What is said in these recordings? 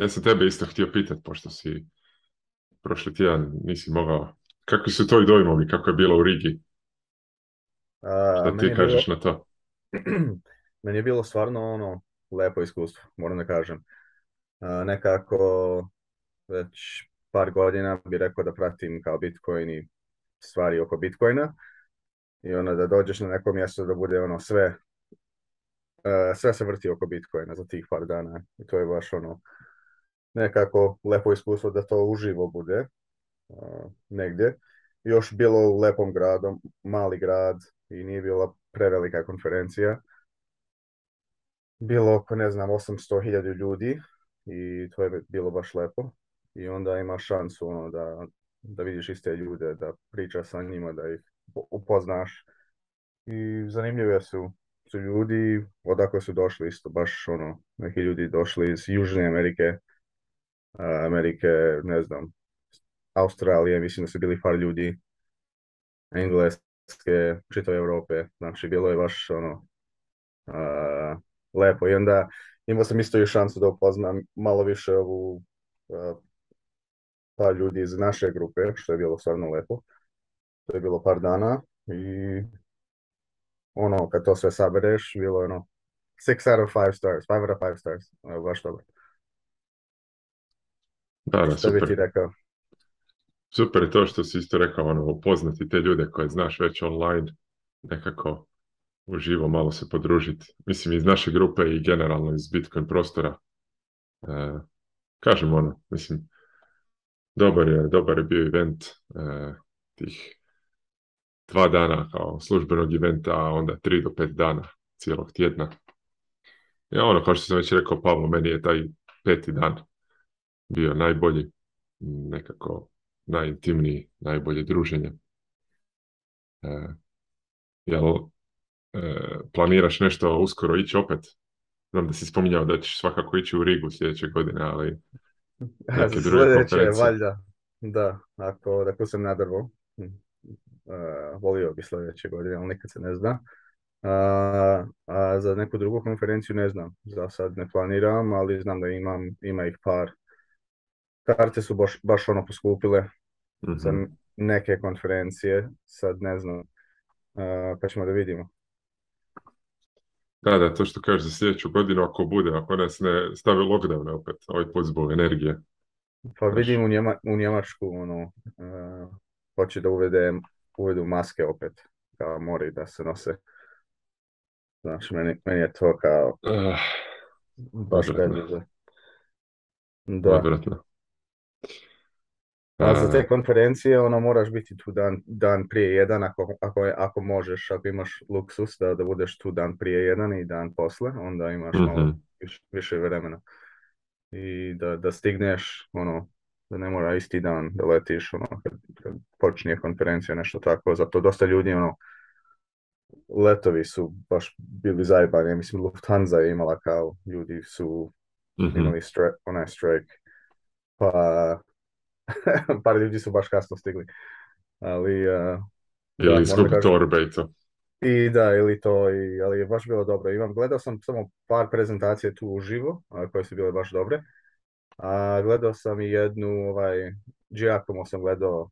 Ja sam tebe isto htio pitati, pošto si prošli tjedan nisi mogao. Kakvi su tvoji dojmovi, kako je bilo u Rigi? Šta ti kažeš na to? meni je bilo stvarno ono lepo iskustvo, moram da kažem. nekako već par godina bi rekao da pratim kao Bitcoin i stvari oko Bitcoina i onda da dođeš na neko mjesto da bude ono sve e, sve se vrti oko Bitcoina za tih par dana i to je baš ono nekako lepo iskustvo da to uživo bude negdje. Još bilo u lepom gradu, mali grad i nije bila prevelika konferencija. Bilo oko, ne znam, 800.000 ljudi i to je bilo baš lepo. I onda imaš šansu ono, da, da vidiš iste ljude, da pričaš sa njima, da ih upoznaš. I zanimljive su, su ljudi, odakle su došli isto, baš ono, neki ljudi došli iz Južne Amerike, Amerike, ne znam, Australije, mislim da su bili par ljudi, Engleske, čitave Europe, znači bilo je baš ono uh, lepo i onda imao sam isto i šansu da upoznam malo više ovu par ljudi iz naše grupe, što je bilo stvarno lepo. To je bilo par dana i ono, kad to sve sabereš, bilo je ono, 6 out of five stars, five out of 5 stars, baš dobro. Da, super. Super je to što si isto rekao, ono, upoznati te ljude koje znaš već online, nekako uživo malo se podružiti. Mislim, iz naše grupe i generalno iz Bitcoin prostora. E, kažem ono, mislim, dobar je, dobar je bio event e, tih dva dana kao službenog eventa, a onda tri do pet dana cijelog tjedna. Ja ono, kao što sam već rekao, Pavlo, meni je taj peti dan bio najbolji, nekako najintimniji, najbolje druženje. E, jel e, planiraš nešto uskoro ići opet? Znam da si spominjao da ćeš svakako ići u Rigu sljedeće godine, ali neke druge sljedeće, valjda, da, ako, sam nadrvo. Uh, hm. e, volio bi sljedeće godine, ali nikad se ne zna. A, a, za neku drugu konferenciju ne znam, za sad ne planiram, ali znam da imam, ima ih par karte su baš, baš ono poskupile mm za mhm. neke konferencije, sad ne znam, pa ćemo da vidimo. Da, da, to što kažeš za sljedeću godinu, ako bude, ako nas ne stavi lockdown opet, ovaj put zbog energije. Pa vidim u, Njema, u Njemačku, ono, uh, hoće da uvede, uvedu maske opet, kao mori da se nose. Znaš, meni, meni je to kao... Uh, baš bezveze. Da. Odvratno. A za te konferencije ono moraš biti tu dan, dan prije jedan ako, ako, ako možeš, ako imaš luksus da, da budeš tu dan prije jedan i dan posle, onda imaš malo mhm. više, vremena i da, da stigneš ono da ne mora isti dan da letiš ono kad, kad počinje konferencija nešto tako, zato dosta ljudi ono letovi su baš bili zajebani, mislim Lufthansa je imala kao ljudi su mhm. imali onaj strike pa Par ljudi su baš kasno stigli. Ali... Uh, torbe i to. I da, ili to, i, ali je baš bilo dobro. Imam, gledao sam samo par prezentacije tu uživo, koje su bile baš dobre. A, gledao sam i jednu, ovaj, Giacomo sam gledao,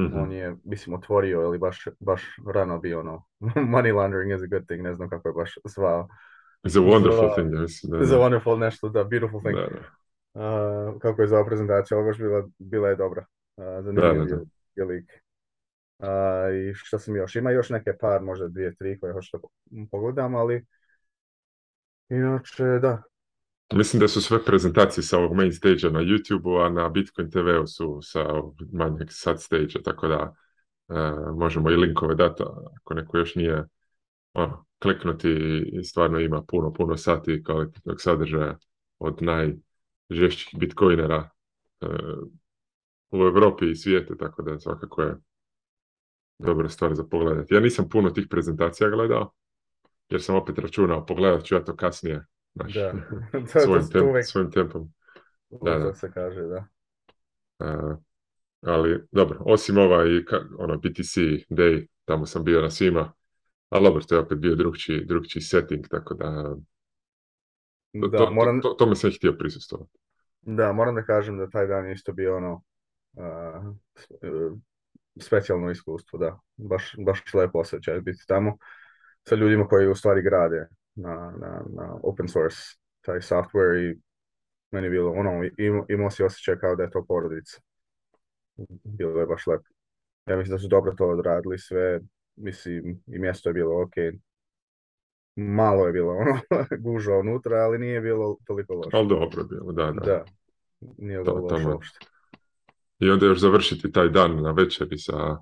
mhm. on je, mislim, otvorio, ili baš, baš rano bio, ono, money laundering is a good thing, ne znam kako je baš zvao. It's a wonderful thing, wonderful nešto, da, beautiful thing kako je zvao prezentacija, ovo bila, bila je dobra. Uh, zanimljiv je lik. Uh, I što sam još, ima još neke par, možda dvije, tri koje da pogledam, ali inače, da. Mislim da su sve prezentacije sa ovog main stage na YouTube-u, a na Bitcoin TV-u su sa manjeg sad stage tako da uh, možemo i linkove dati, ako neko još nije ono, kliknuti i stvarno ima puno, puno sati kvalitetnog sadržaja od naj žešćih bitcoinera e, u Europi i svijete, tako da svakako je dobra stvar za pogledati. Ja nisam puno tih prezentacija gledao, jer sam opet računao, pogledat ću ja to kasnije. Znaš, da, svojim, svojim tempom. Da, se kaže, da. E, ali, dobro, osim ova i ono, BTC Day, tamo sam bio na svima, ali dobro, to je opet bio drugčiji, drugčiji setting, tako da da, to, moram... to, to me sam htio prisustovati. Da, moram da kažem da taj dan isto bio ono uh, specijalno iskustvo, da. Baš, baš lepo osjećaj biti tamo sa ljudima koji u stvari grade na, na, na open source taj software i meni je bilo ono, imao si osjećaj kao da je to porodica. Bilo je baš lepo. Ja mislim da su dobro to odradili sve, mislim i mjesto je bilo ok, malo je bilo ono gužva unutra, ali nije bilo toliko loše. Ali dobro je bilo, da, da. da. Nije bilo loše uopšte. I onda još završiti taj dan na večeri sa,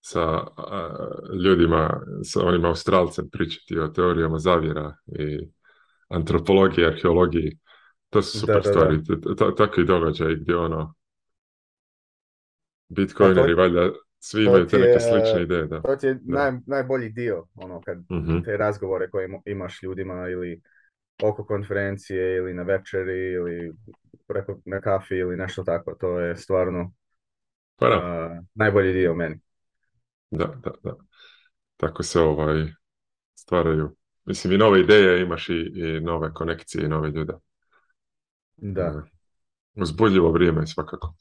sa ljudima, sa onim Australcem pričati o teorijama zavjera i antropologiji, arheologiji. To su super stvari. Takvi događaj gdje ono Bitcoineri valjda svi imaju te neke slične ideje, da. To ti je najbolji dio, ono, kad mhm. te razgovore koje imaš ljudima ili oko konferencije ili na večeri ili preko, na kafi ili nešto tako. To je stvarno pa najbolji dio meni. Da, da, da. Tako se ovaj stvaraju. Mislim i nove ideje imaš i, nove konekcije i nove ljude. Da. E, uzbudljivo vrijeme svakako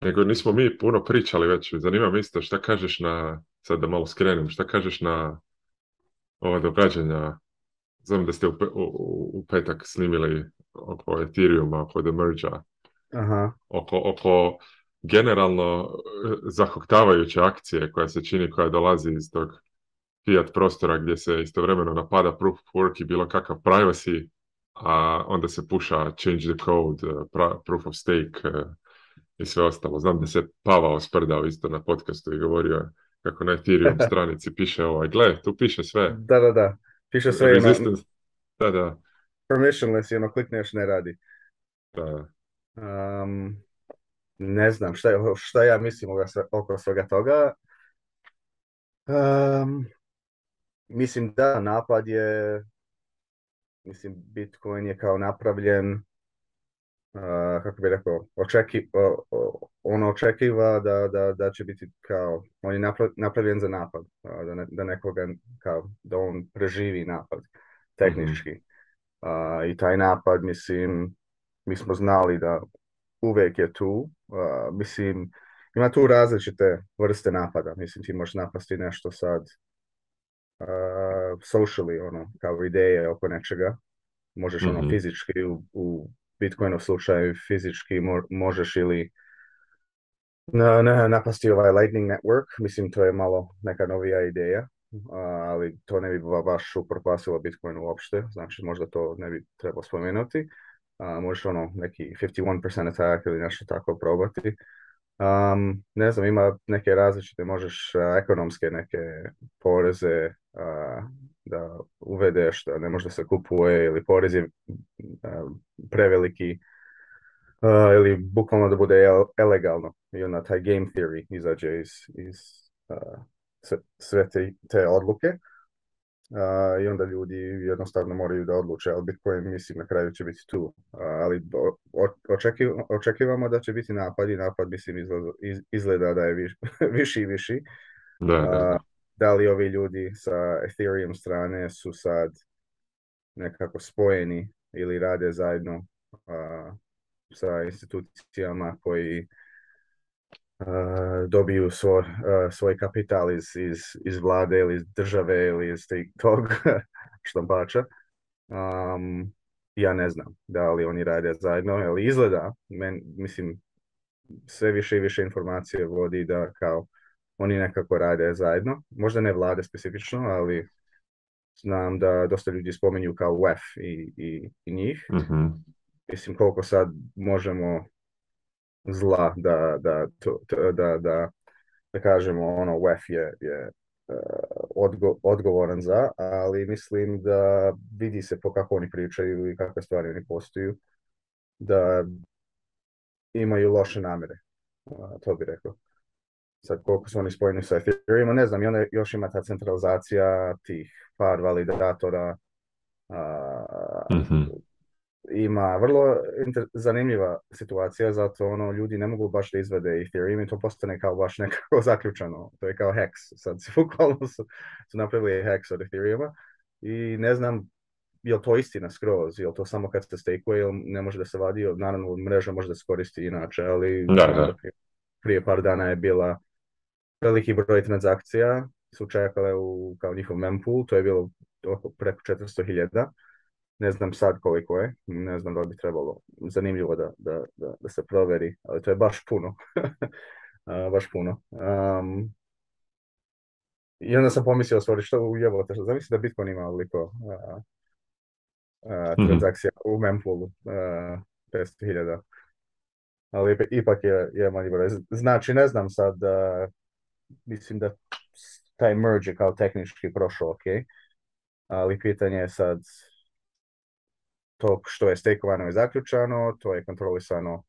nego nismo mi puno pričali već. Zanima isto šta kažeš na, sad da malo skrenem, šta kažeš na ova događanja. Znam da ste u, u, petak snimili oko Ethereuma, oko The Merge-a, Aha. Oko, oko generalno e, zahoktavajuće akcije koja se čini, koja dolazi iz tog fiat prostora gdje se istovremeno napada proof of work i bilo kakav privacy, a onda se puša change the code, e, proof of stake, e, i sve ostalo. Znam da se Pavao sprdao isto na podcastu i govorio kako na Ethereum stranici piše ovaj, gle, tu piše sve. Da, da, da. Piše sve ono- Resistance. Na... Da, da. Permissionless i ono klikneš ne radi. ne znam šta, ja mislim oko svega toga. mislim da napad je mislim Bitcoin je kao napravljen kako bi rekao, očeki, ono očekiva da, da, da, će biti kao, on je napravljen za napad, da, ne, da nekoga, kao, da on preživi napad tehnički. mm I taj napad, mislim, mi smo znali da uvijek je tu, mislim, ima tu različite vrste napada, mislim, ti možeš napasti nešto sad, socially, ono, kao ideje oko nečega, možeš mm ono mhm. fizički u, u u slučaju fizički možeš ili na, na, napasti ovaj Lightning Network, mislim to je malo neka novija ideja, ali to ne bi baš upropasilo Bitcoin uopšte, znači možda to ne bi trebalo spomenuti. A, možeš ono neki 51% attack ili nešto tako probati. Um, ne znam, ima neke različite, možeš ekonomske neke poreze, uh, da uvede što ne možda se kupuje ili porez je preveliki e, ili bukvalno da bude elegalno i onda taj game theory izađe iz, iz e, sve te, te odluke e, i onda ljudi jednostavno moraju da odluče, ali Bitcoin mislim na kraju će biti tu, ali očekivamo, da će biti napad i napad mislim izgleda, da je viši i viši. da, da da li ovi ljudi sa Ethereum strane su sad nekako spojeni ili rade zajedno sa institucijama koji uh, dobiju svoj, svoj kapital iz, iz, vlade ili iz države ili iz tog štampača. Um, ja ne znam da li oni rade zajedno, ali izgleda, men, mislim, sve više i više informacije vodi da kao oni nekako rade zajedno. Možda ne vlade specifično, ali znam da dosta ljudi spominju kao WEF i, i, njih. Mhm. Mislim, koliko sad možemo zla da, da, da, da, da kažemo ono WEF je, je e, odgovoran za, ali mislim da vidi se po kako oni pričaju i kakve stvari oni postoju, da imaju loše namere, to bi rekao sad koliko su oni spojeni sa Ethereumom, ne znam, i onda još ima ta centralizacija tih par validatora, mhm. ima vrlo zanimljiva situacija, zato ono, ljudi ne mogu baš da izvede Ethereum i to postane kao baš nekako zaključano, to je kao hex. sad si su, su napravili heks od Ethereuma i ne znam je to istina skroz, je to samo kad se stakeuje ili ne može da se vadi, naravno mreža može da se koristi inače, ali da, da. prije par dana je bila veliki broj transakcija su čekale u kao njihov mempool, to je bilo oko preko 400.000. Ne znam sad koliko je, ne znam da bi trebalo, zanimljivo da, da, da, da se proveri, ali to je baš puno. baš puno. Um, I onda sam pomislio, sorry, što ujebote, što zamisli da Bitcoin ima ovoliko mhm. transakcija u mempoolu, uh, 500.000. Ali ipak je, je manji broj. Znači, ne znam sad mislim da taj merge je kao tehnički prošao ok, ali pitanje je sad to što je stakeovano i zaključano, to je kontrolisano uh,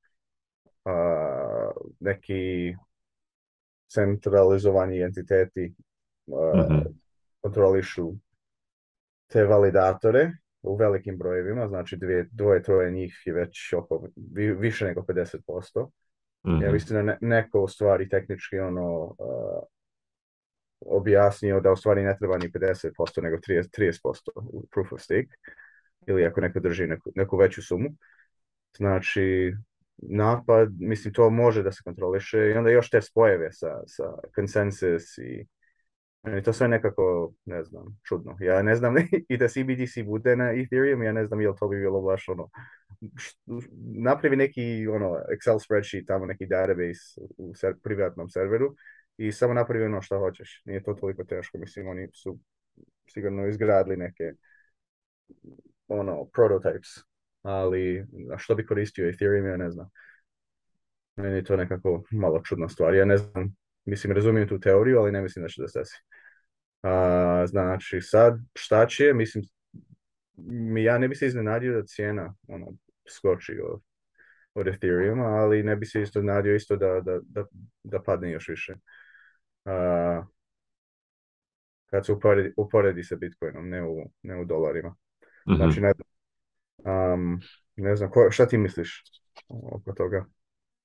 neki centralizovani entiteti uh, kontrolišu te validatore u velikim brojevima, znači dvije, dvoje, troje njih je već oko, više nego 50%. Ja hmm na neko u stvari tehnički ono uh, objasnio da u stvari ne treba ni 50% nego 30%, 30% proof of stake ili ako neko drži neku, veću sumu. Znači, napad, mislim, to može da se kontroliše i onda još te spojeve sa, sa consensus i i to sve nekako, ne znam, čudno. Ja ne znam i da CBDC bude na Ethereum, ja ne znam je li to bi bilo baš ono napravi neki ono, Excel spreadsheet, tamo neki database u privatnom serveru i samo napravi ono što hoćeš. Nije to toliko teško, mislim, oni su sigurno izgradili neke ono, prototypes, ali što bi koristio Ethereum, ja ne znam. Meni je to nekako malo čudna stvar. Ja ne znam, mislim, razumijem tu teoriju, ali ne mislim da će da se A, znači, sad šta će, mislim, ja ne bi se iznenadio da cijena ono, skoči od, od Ethereum, ali ne bi se iznenadio isto da, da, da, da padne još više. Uh, kad se uporedi, uporedi sa Bitcoinom, ne u, ne u dolarima. Mhm. Znači, ne, um, ne znam, šta ti misliš oko toga?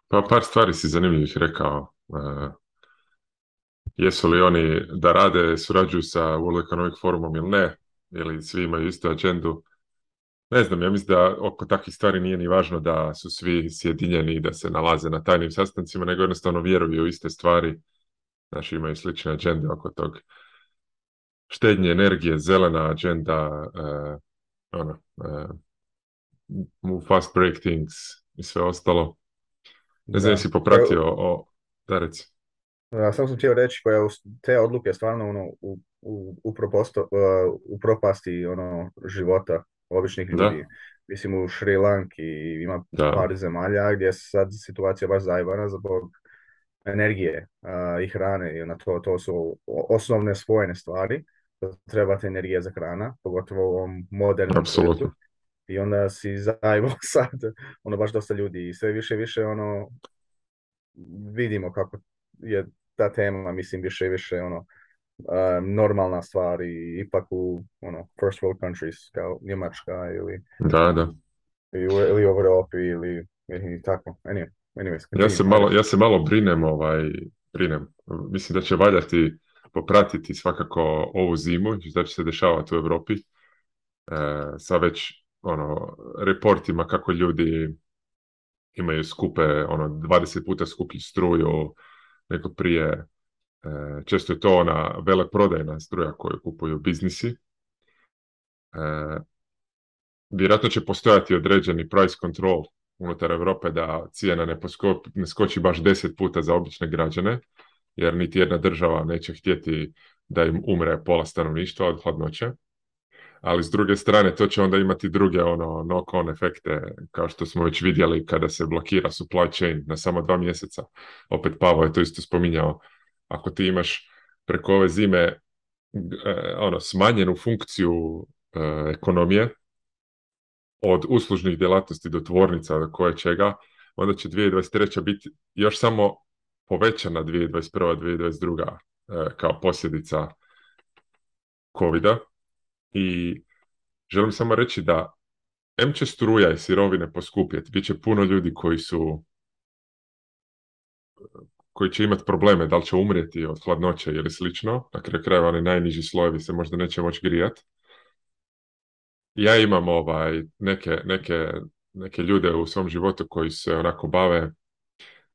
Pa par stvari si zanimljivih rekao. Uh, jesu li oni da rade, surađuju sa World Economic Forumom ili ne, ili svi imaju istu agendu. Ne znam, ja mislim da oko takvih stvari nije ni važno da su svi sjedinjeni i da se nalaze na tajnim sastancima, nego jednostavno vjeruju u iste stvari. Znači imaju slične agende oko tog štednje energije, zelena agenda, uh, ono, uh, fast break things i sve ostalo. Ne znam, da. si popratio o, da Ja sam sam htio reći, koja te odluke stvarno ono, u u, e, u, propasti ono, života običnih ljudi. Mislim u Šri Lanki ima par zemalja gdje je sad situacija baš zajebana zbog energije e, i hrane. I na to, to su osnovne spojene stvari. Trebate energije za hrana, pogotovo u ovom modernom svijetu. I onda si sad, ono baš dosta ljudi i sve više više ono vidimo kako je ta tema, mislim više više ono Um, normalna stvar i ipak u ono, first world countries kao Njemačka ili da, da. Ili, u Europi ili, ili tako. ja, se malo, ja se malo brinem, ovaj, brinem. Mislim da će valjati popratiti svakako ovu zimu, znači da će se dešavati u Europi e, sa već ono, reportima kako ljudi imaju skupe, ono, 20 puta skupi struju neko prije E, često je to ona veleprodajna struja koju kupuju biznisi. E, vjerojatno će postojati određeni price control unutar Europe da cijena ne, skoči baš deset puta za obične građane, jer niti jedna država neće htjeti da im umre pola stanovništva od hladnoće. Ali s druge strane, to će onda imati druge ono knock-on efekte, kao što smo već vidjeli kada se blokira supply chain na samo dva mjeseca. Opet Pavo je to isto spominjao ako ti imaš preko ove zime e, ono, smanjenu funkciju e, ekonomije od uslužnih djelatnosti do tvornica do koje čega, onda će 2023. biti još samo povećana 2021. 2022. E, kao posljedica covid -a. I želim samo reći da M će struja i sirovine poskupjeti, bit će puno ljudi koji su koji će imati probleme, da li će umrijeti od hladnoće ili slično, na kraju krajeva oni najniži slojevi se možda neće moći grijati. Ja imam ovaj, neke, neke, neke ljude u svom životu koji se onako bave,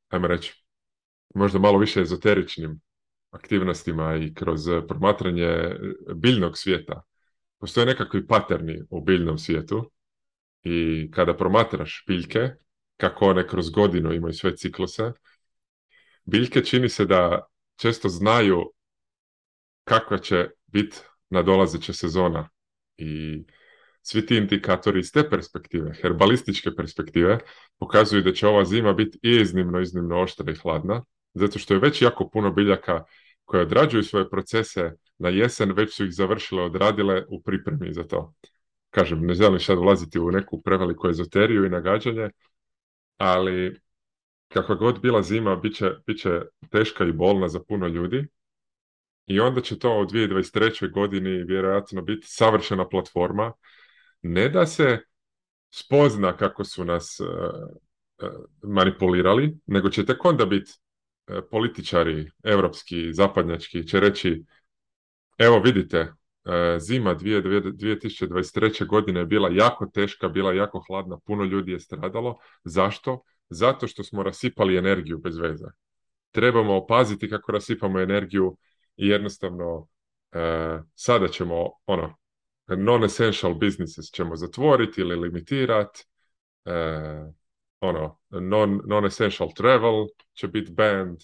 ajmo reći, možda malo više ezoteričnim aktivnostima i kroz promatranje biljnog svijeta. Postoje nekakvi paterni u biljnom svijetu i kada promatraš biljke, kako one kroz godinu imaju sve cikluse, biljke čini se da često znaju kakva će biti nadolazeća sezona i svi ti indikatori iz te perspektive, herbalističke perspektive, pokazuju da će ova zima biti i iznimno, iznimno oštra i hladna, zato što je već jako puno biljaka koje odrađuju svoje procese na jesen, već su ih završile, odradile u pripremi za to. Kažem, ne želim sad ulaziti u neku preveliku ezoteriju i nagađanje, ali kakva god bila zima, bit će, teška i bolna za puno ljudi. I onda će to u 2023. godini vjerojatno biti savršena platforma. Ne da se spozna kako su nas e, e, manipulirali, nego će tek onda biti e, političari europski, zapadnjački, će reći evo vidite, zima 2023. godine je bila jako teška, bila jako hladna, puno ljudi je stradalo. Zašto? zato što smo rasipali energiju bez veze. Trebamo opaziti kako rasipamo energiju i jednostavno e, sada ćemo ono non-essential businesses ćemo zatvoriti ili limitirati, e, ono, non, non-essential travel će biti banned,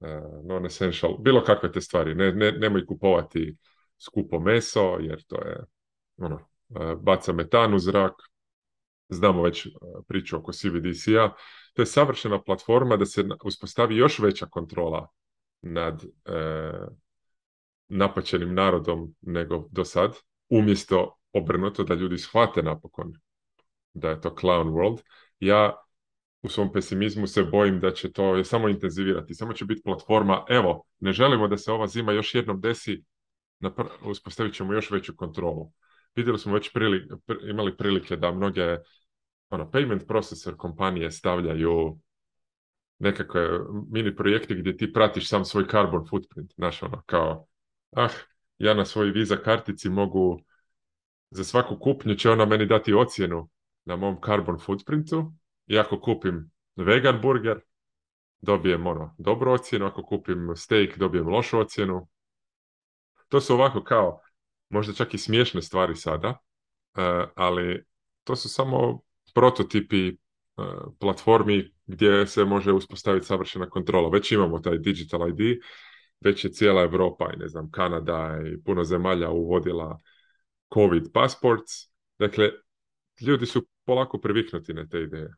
e, non-essential, bilo kakve te stvari, ne, ne, nemoj kupovati skupo meso, jer to je, ono, baca metan u zrak, znamo već priču oko cvdc a to je savršena platforma da se uspostavi još veća kontrola nad e, napaćenim narodom nego do sad, umjesto obrnuto da ljudi shvate napokon da je to clown world. Ja u svom pesimizmu se bojim da će to samo intenzivirati, samo će biti platforma, evo, ne želimo da se ova zima još jednom desi, uspostavit ćemo još veću kontrolu. Vidjeli smo već imali prilike da mnoge ono, payment processor kompanije stavljaju nekakve mini projekte gdje ti pratiš sam svoj carbon footprint, znaš ono, kao, ah, ja na svoj viza kartici mogu, za svaku kupnju će ona meni dati ocjenu na mom carbon footprintu i ako kupim vegan burger, dobijem ono, dobru ocjenu, ako kupim steak, dobijem lošu ocjenu. To su ovako kao, možda čak i smiješne stvari sada, eh, ali to su samo prototipi e, platformi gdje se može uspostaviti savršena kontrola. Već imamo taj digital ID, već je cijela Europa i ne znam, Kanada i puno zemalja uvodila COVID passports. Dakle, ljudi su polako priviknuti na te ideje.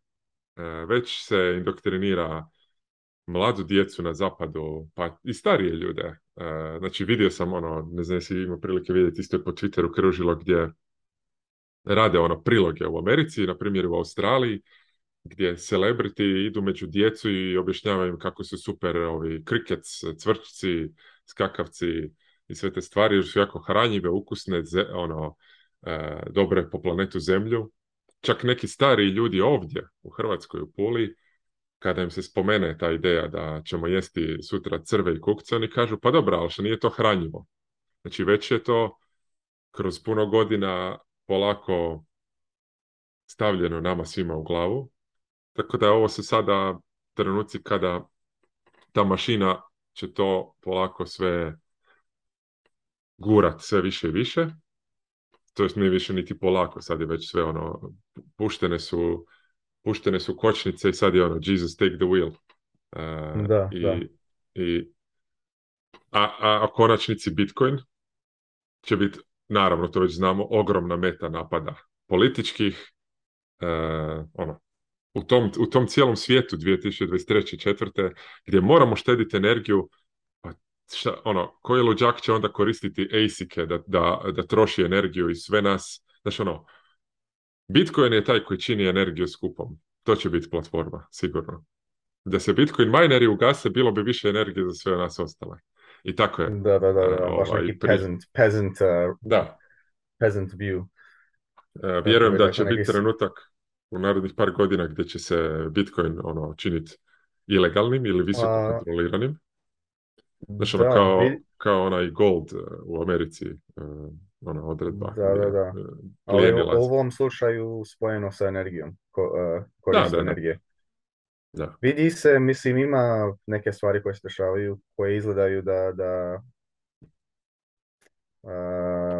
E, već se indoktrinira mladu djecu na zapadu, pa i starije ljude. E, znači, vidio sam ono, ne znam si imao prilike vidjeti, isto je po Twitteru kružilo gdje rade ono priloge u Americi, na primjer u Australiji, gdje celebrity idu među djecu i objašnjavaju im kako su super ovi kriket, cvrčci, skakavci i sve te stvari, jer su jako hranjive, ukusne, ono, e, dobre po planetu Zemlju. Čak neki stari ljudi ovdje u Hrvatskoj, u Puli, kada im se spomene ta ideja da ćemo jesti sutra crve i kukce, oni kažu pa dobro, ali što nije to hranjivo. Znači već je to kroz puno godina polako stavljeno nama svima u glavu. Tako da ovo su sada trenuci kada ta mašina će to polako sve gurat sve više i više. To jest ne više niti polako, sad je već sve ono, puštene su, puštene su kočnice i sad je ono, Jesus take the wheel. E, da, i, da. I, a, a, a konačnici Bitcoin će biti naravno to već znamo, ogromna meta napada političkih. E, ono, u, tom, u tom cijelom svijetu 2023. četvrte gdje moramo štediti energiju, pa ono, koji luđak će onda koristiti ASIC-e da, da, da troši energiju i sve nas, znaš ono, Bitcoin je taj koji čini energiju skupom. To će biti platforma, sigurno. Da se Bitcoin mineri ugase, bilo bi više energije za sve nas ostale. I tako je. Da, da, da, e, baš ovaj, neki peasant, peasant, uh, da. peasant view. E, vjerujem da, će biti trenutak u narednih par godina gdje će se Bitcoin ono činiti ilegalnim ili visoko kontroliranim. Znači, ono, kao, kao onaj gold e, u Americi, ona odredba. Da, da, da. Ali u ovom slušaju spojeno sa energijom, ko, uh, da, da, energije. Da. Vidi se, mislim, ima neke stvari koje se dešavaju, koje izgledaju da, da,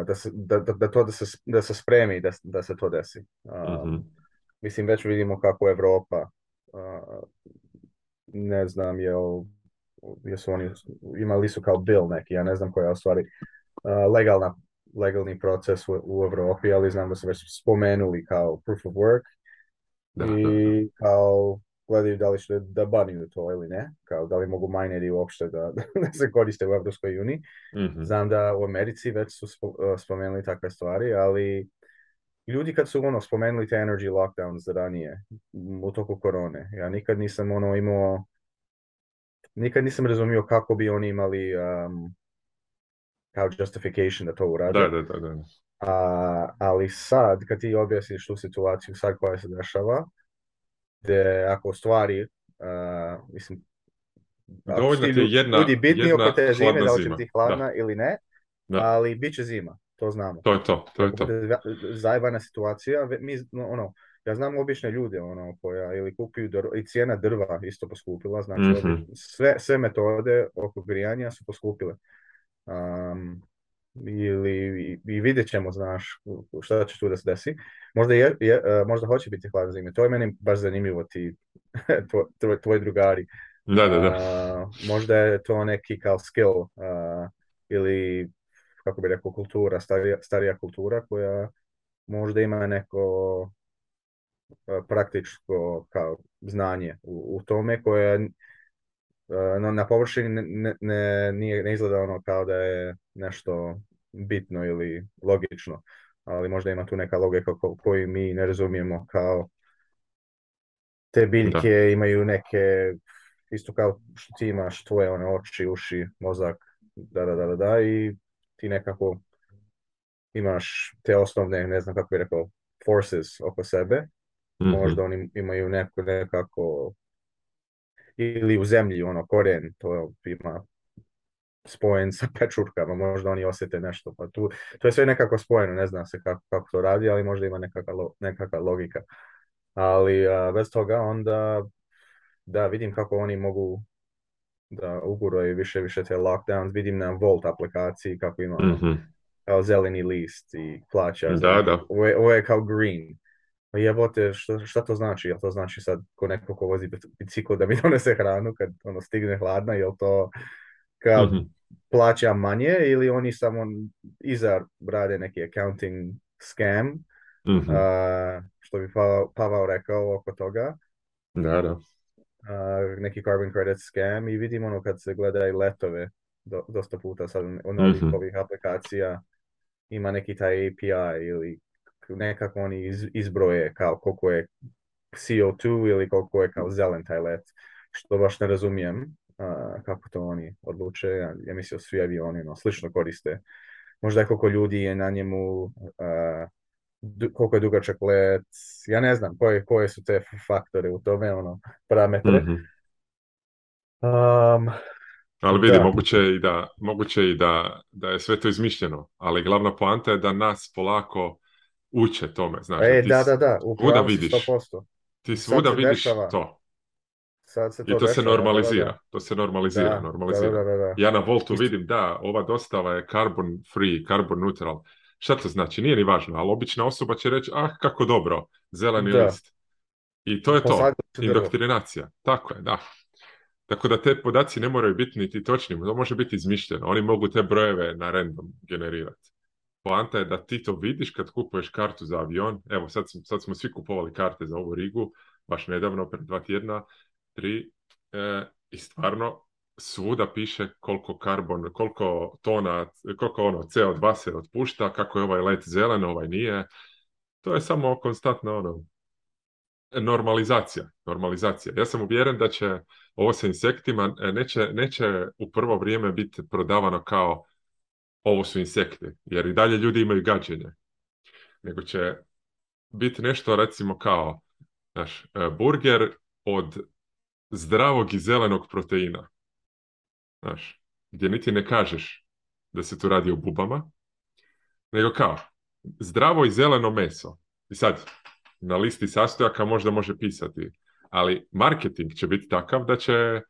da, se, da, da to da se, da se spremi da, da se to desi. Uh Mislim, već vidimo kako Evropa, ne znam, je jesu oni, imali su kao bil neki, ja ne znam koja je stvari legalna, legalni proces u, u Evropi, ali znam da su već spomenuli kao proof of work i kao gledaju da li što, da baniju to ili ne, kao da li mogu mineri uopšte da, da se koriste u Evropskoj uniji. mm Znam da u Americi već su e, spomenuli takve stvari, ali ljudi kad su ono spomenuli te energy lockdowns ranije u toku korone, ja nikad nisam ono imao, nikad nisam razumio kako bi oni imali um, kao justification da to urade. Da, da, da, da. A, ali sad, kad ti objasniš tu situaciju sad koja se dešava, da, ako stvari, e, mislim, ljudi bitni oko te zime, da će ti hladna ili ne, ali bit će zima, to znamo. To je to, to to. Zajebana situacija, mi, ono, ja znam obične ljude ono koja ili kupuju i cijena drva isto poskupila, znači mhm. sve, sve metode oko grijanja su poskupile ili i vidjet ćemo, znaš, šta će tu da se desi. Možda, je, je e, možda hoće biti hladno zime. To je meni baš zanimljivo, ti, tvoj, drugari. Da, da, da. možda je to neki kao skill ili, kako bi rekao, kultura, starija, starija kultura koja možda ima neko e, praktičko kao znanje u, u tome koje Eh, no, na površini ne, ne, nije, ne izgleda ono kao da je nešto bitno ili logično, ali možda ima tu neka logika koju mi ne razumijemo kao te biljke imaju neke, isto kao što ti imaš tvoje one oči, uši, mozak, da, da, da, da, da i ti nekako imaš te osnovne, ne znam kako bi rekao, forces oko sebe, mhm. možda oni imaju neko nekako ili u zemlji, ono, koren, to ima spojen sa pečurkama, možda oni osjete nešto, pa tu, to je sve nekako spojeno, ne zna se kako, kako to radi, ali možda ima nekakva, nekakva logika. Ali bez toga onda, da, vidim kako oni mogu da uguraju više, više te lockdowns, vidim na Volt aplikaciji kako ima mm kao zeleni list i plaća, da, da. ovo je kao green, pa jebote, šta, šta to znači? Jel to znači sad ko neko ko vozi bicikl da mi donese hranu kad ono stigne hladna, jel to kao mm plaća manje ili oni samo iza rade neki accounting scam, mm uh, što bi Pavao, Pavao rekao oko toga. Da, da. Uh, neki carbon credit scam i vidimo ono kad se gleda i letove do, dosta puta sad ono, mhm. ovih aplikacija ima neki taj API ili nekako oni izbroje kao koliko je CO2 ili koliko je kao zelen taj let, što baš ne razumijem kako to oni odluče. Ja, ja su svi avioni no, slično koriste. Možda je koliko ljudi je na njemu, koliko je dugačak let, ja ne znam koje, koje su te faktore u tome, ono, parametre. Mhm. ali vidi, da. moguće i, da, moguće i da, da je sve to izmišljeno, ali glavna poanta je da nas polako uče tome. Znači, e, da, da, svuda vidiš. 100%. Ti svuda vidiš to. Sad se to I to se normalizira. To se normalizira. Da, normalizira. Ja na Voltu vidim, da, ova dostava je carbon free, carbon neutral. Šta to znači? Nije ni važno, ali obična osoba će reći, ah, kako dobro, zeleni list. I to je pa to, indoktrinacija. Tako je, da. Tako da te podaci ne moraju biti niti točni, to može biti izmišljeno. Oni mogu te brojeve na random generirati poanta je da ti to vidiš kad kupuješ kartu za avion. Evo, sad, sad smo svi kupovali karte za ovu Rigu, baš nedavno, pred dva tjedna, tri, e, i stvarno svuda piše koliko karbon, koliko tona, koliko ono CO2 se otpušta, kako je ovaj let zelen, ovaj nije. To je samo konstantno ono, normalizacija, normalizacija. Ja sam uvjeren da će ovo sa insektima e, neće, neće u prvo vrijeme biti prodavano kao ovo su insekti, jer i dalje ljudi imaju gađenje. Nego će biti nešto recimo kao naš e, burger od zdravog i zelenog proteina. Znaš, gdje niti ne kažeš da se tu radi o bubama, nego kao zdravo i zeleno meso. I sad, na listi sastojaka možda može pisati, ali marketing će biti takav da će e,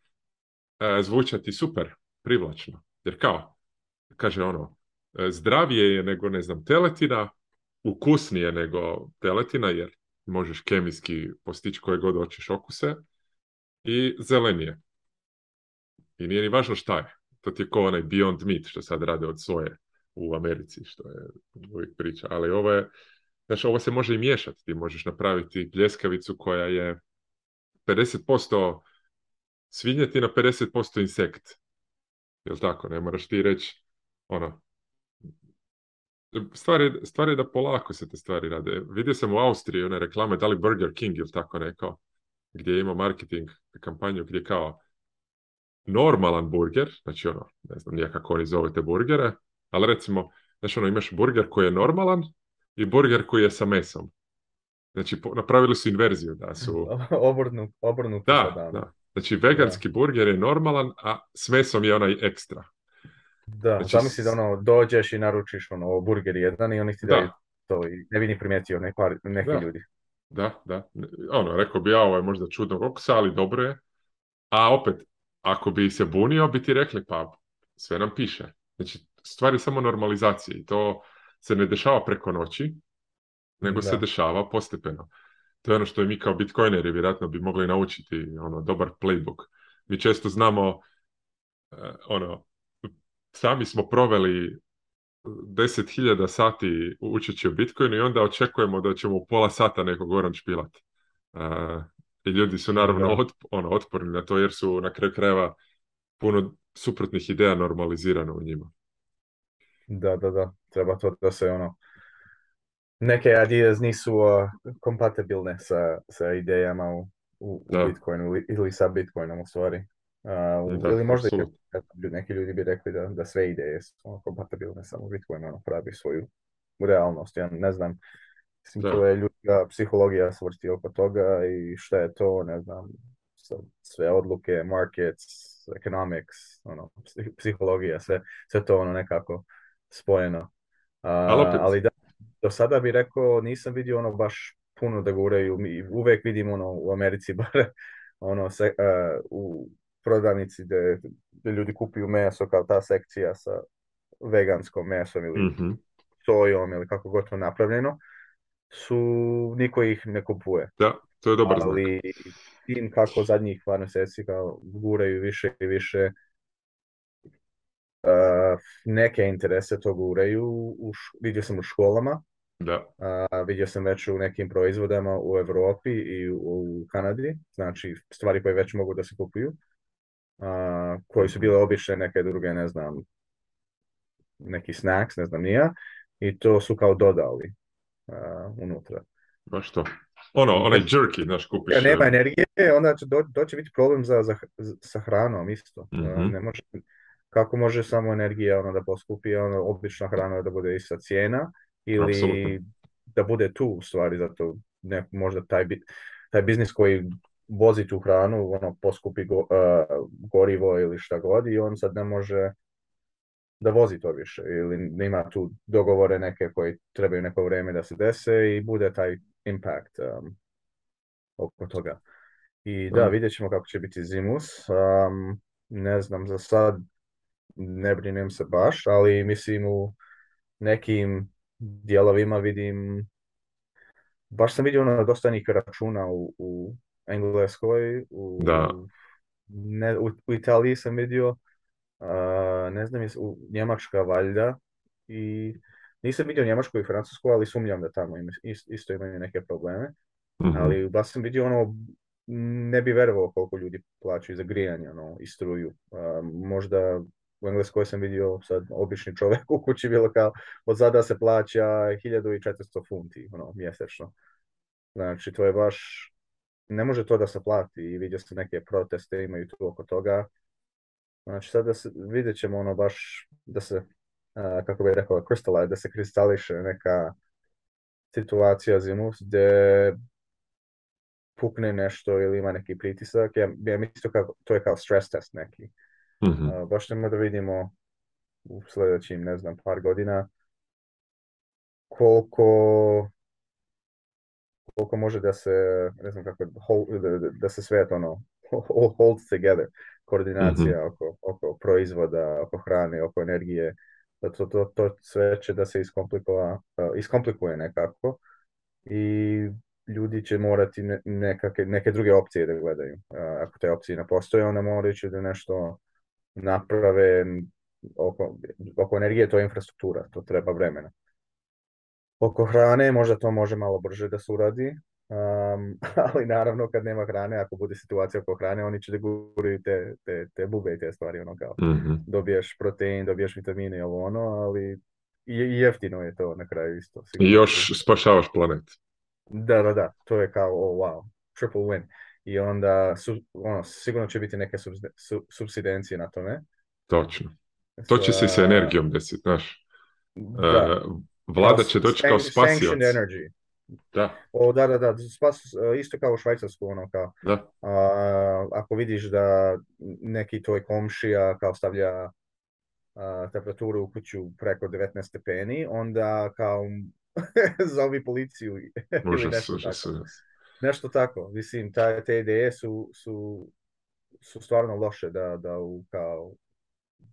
zvučati super, privlačno. Jer kao, kaže ono, e, zdravije je nego, ne znam, teletina, ukusnije nego teletina, jer možeš kemijski postići koje god hoćeš okuse, i zelenije. I nije ni važno šta je. To ti je kao onaj Beyond Meat što sad rade od soje u Americi, što je uvijek priča. Ali ovo je, znaš, ovo se može i miješati. Ti možeš napraviti pljeskavicu koja je 50% svinjetina, 50% insekt. Jel tako? Ne moraš ti reći ono, stvar je, da polako se te stvari rade. Vidio sam u Austriji one reklame, da li Burger King ili tako rekao, gdje je imao marketing kampanju gdje kao normalan burger, znači ono, ne znam nije kako oni zove te burgere, ali recimo, znači ono, imaš burger koji je normalan i burger koji je sa mesom. Znači, napravili su inverziju da su... da, Znači, veganski burger je normalan, a s mesom je onaj ekstra. Da, znači, zamisli da ono, dođeš i naručiš ono, burger jedan i oni ti daju to i ne bi ni primijetio neki ljudi. Da, da. Ono, rekao bi ja, ovo ovaj, je možda čudno oksa, ali dobro je. A opet, ako bi se bunio, bi ti rekli, pa sve nam piše. Znači, stvar je samo normalizacija i to se ne dešava preko noći, nego se dešava postepeno. To je ono što je mi kao bitcoineri vjerojatno bi mogli naučiti, ono, dobar playbook. Mi često znamo, eh, ono, sami smo proveli 10.000 uh, sati učeći o Bitcoinu i onda očekujemo da ćemo pola sata nekog orange špilati. Uh, I ljudi su naravno ono, otporni na to jer su na kraju krajeva puno suprotnih ideja normalizirano u njima. Da, da, da. Treba to da se ono neke ideje nisu uh, kompatibilne sa, sa idejama u, Bitcoinu ili, ili sa Bitcoinom u stvari. Uh, ili možda neki ljudi bi rekli da, da sve ideje su ono, kompatibilne samo Bitcoin ono, pravi svoju realnost. Ja ne znam, mislim, da. to je ljudska psihologija svrti oko toga i šta je to, ne znam, sve odluke, markets, economics, ono, psihologija, sve, sve to ono nekako spojeno. ali da, do sada bi rekao, nisam vidio ono baš puno da guraju, mi uvek vidim ono u Americi bar ono se, u prodavnici gdje, ljudi kupuju meso kao ta sekcija sa veganskom mesom ili mm sojom ili kako god to napravljeno su niko ih ne kupuje. Da, to je dobar znak. Ali tim kako zadnjih par mjeseci kao guraju više i više uh, neke interese to guraju, u vidio sam u školama, da. Uh, vidio sam već u nekim proizvodama u Europi i u, u Kanadi, znači stvari koje već mogu da se kupuju a, koji su bile obične neke druge, ne znam, neki snacks, ne znam nija, i to su kao dodali unutra. Pa što? Ono, onaj jerky, znaš, kupiš. Ja, e, nema e. energije, onda će doći biti problem za, za, sa hranom isto. Mhm. Ne može, kako može samo energija ono, da poskupi, ono, obična hrana da bude ista cijena, ili da bude tu u stvari, zato ne, možda taj, taj biznis koji voziti u hranu, ono, poskupi go, e, gorivo ili šta god i on sad ne može da vozi to više ili nema tu dogovore neke koji trebaju neko vrijeme da se dese i bude taj impact um, oko toga. I da, mhm. vidjet ćemo kako će biti zimus. Um, ne znam, za sad ne brinem se baš, ali mislim u nekim dijelovima vidim baš sam vidio ono dosta računa u, u Engleskoj, u, da. Ne, u, Italiji sam vidio, ne znam, u Njemačka valjda i nisam vidio Njemačku i Francusku, ali sumnjam da tamo isto imaju neke probleme, mhm. ali baš sam vidio ono, ne bi verovao koliko ljudi plaćaju za grijanje ono, i struju. možda u Engleskoj sam vidio sad obični čovjek u kući bilo kao od zada se plaća 1400 funti ono, mjesečno. Znači to je baš ne može to da se plati i vidio ste neke proteste imaju tu oko toga. Znači sada se, vidjet ćemo ono baš da se, kako bih rekao, kristala, da se kristališe neka situacija zimu gdje pukne nešto ili ima neki pritisak. Ja, ja mislim kako, to je kao stress test neki. Mm -hmm. baš ćemo da vidimo u sljedećim, ne znam, par godina koliko koliko može da se, ne znam kako, da, da se sve ono, hold together, koordinacija mhm. oko, oko proizvoda, oko hrane, oko energije, da to, to, to sve će da se iskomplikova, iskomplikuje nekako i ljudi će morati nekake, neke druge opcije da gledaju. Ako te opcije ne postoje, onda moraju će da nešto naprave oko, oko energije, to je infrastruktura, to treba vremena. Oko hrane možda to može malo brže da se uradi, ali naravno kad nema hrane, ako bude situacija oko hrane, oni će guraju te, te, te bube i te stvari, ono kao mm dobiješ protein, dobiješ vitamine i ovo ono, ali i jeftino je to na kraju isto. I još spašavaš planet. Da, da, da, to je kao, oh, wow, triple win. I onda, su, ono, sigurno će biti neke subsidencije na tome. Točno. To će se sa energijom desiti, znaš. Da. E, Vlada će doći kao spasioc. Da. O, da, da, da, spas, e, isto kao u Švajcarsku, ono kao, da. A, ako vidiš da neki tvoj komšija kao stavlja temperaturu u kuću preko 19 stepeni, onda kao zovi policiju. Može nešto, može tako. nešto tako, mislim, ta, te ideje su, su, su stvarno loše da, da u kao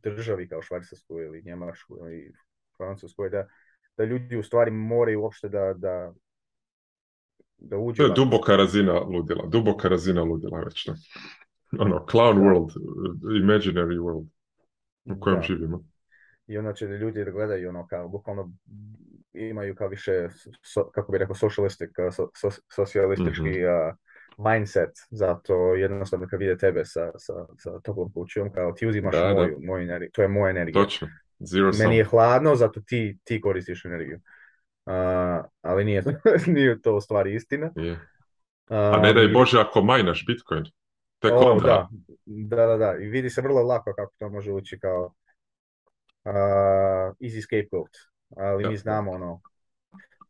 državi kao Švajcarsku ili Njemačku ili Francuskoj da da ljudi u stvari moraju uopšte da, da, da uđu. To je duboka razina ludila, duboka razina ludila već. Ne? Ono, clown world, imaginary world u kojem da. živimo. I onda će ljudi da gledaju, ono, kao, bukvalno imaju kao više, so, kako bi rekao, socialistic, so, so, socijalistički mm-hmm. uh, mindset, zato jednostavno kad vide tebe sa, sa, sa toplom kućom, kao ti uzimaš da, moju, da. moju energiju, to je moja energija. Točno. Zero Meni je hladno, zato ti, ti koristiš energiju. Uh, ali nije, nije to u stvari istina. A ne daj Bože ako majnaš Bitcoin. Tek Da. da, da, da. I vidi se vrlo lako kako to može ući kao uh, easy scapegoat. Ali mi znamo ono,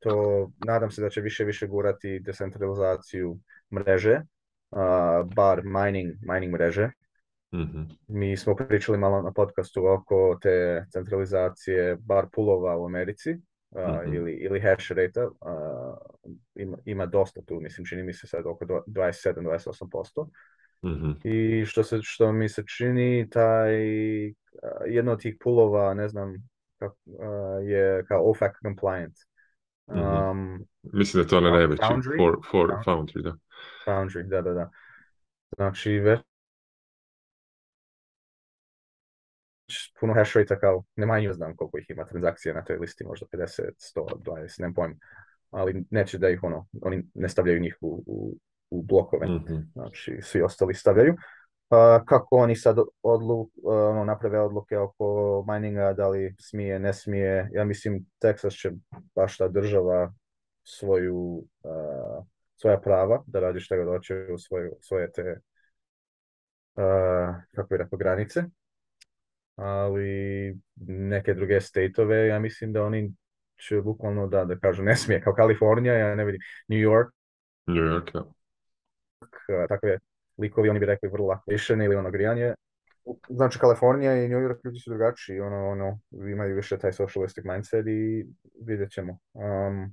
to nadam se da će više više gurati decentralizaciju mreže, uh, bar mining, mining mreže, Mm-hmm. Mi smo pričali malo na podcastu oko te centralizacije bar pulova u Americi mm-hmm. ili, ili hash rate ima, ima, dosta tu, mislim, čini mi se sad oko 27-28%. Mm-hmm. I što, se, što mi se čini, taj, jedno od tih pulova, ne znam, kak, je kao OFAC compliant. Um, mm-hmm. Mislim da to na najveći, for, for Foundry, da. Foundry, da, da, da. Znači, već puno hash kao, ne manju znam koliko ih ima transakcija na toj listi, možda 50, 100, 20, nemam pojma. Ali neće da ih ono, oni ne stavljaju njih u, u, u blokove, mhm. znači svi ostali stavljaju. Pa, kako oni sad odlu, ono, naprave odluke oko mininga, da li smije, ne smije. Ja mislim, Texas će baš ta država svoju, svoja prava da radi šta god hoće u svoje te kako je po granice ali neke druge stateove, ja mislim da oni će bukvalno da, da kažu ne smije, kao Kalifornija, ja ne vidim, New York, New York ja. takve likovi, oni bi rekli vrlo lako ili ono grijanje. Znači, Kalifornija i New York ljudi su drugačiji, ono, ono, imaju više taj socialistic mindset i vidjet ćemo. Um.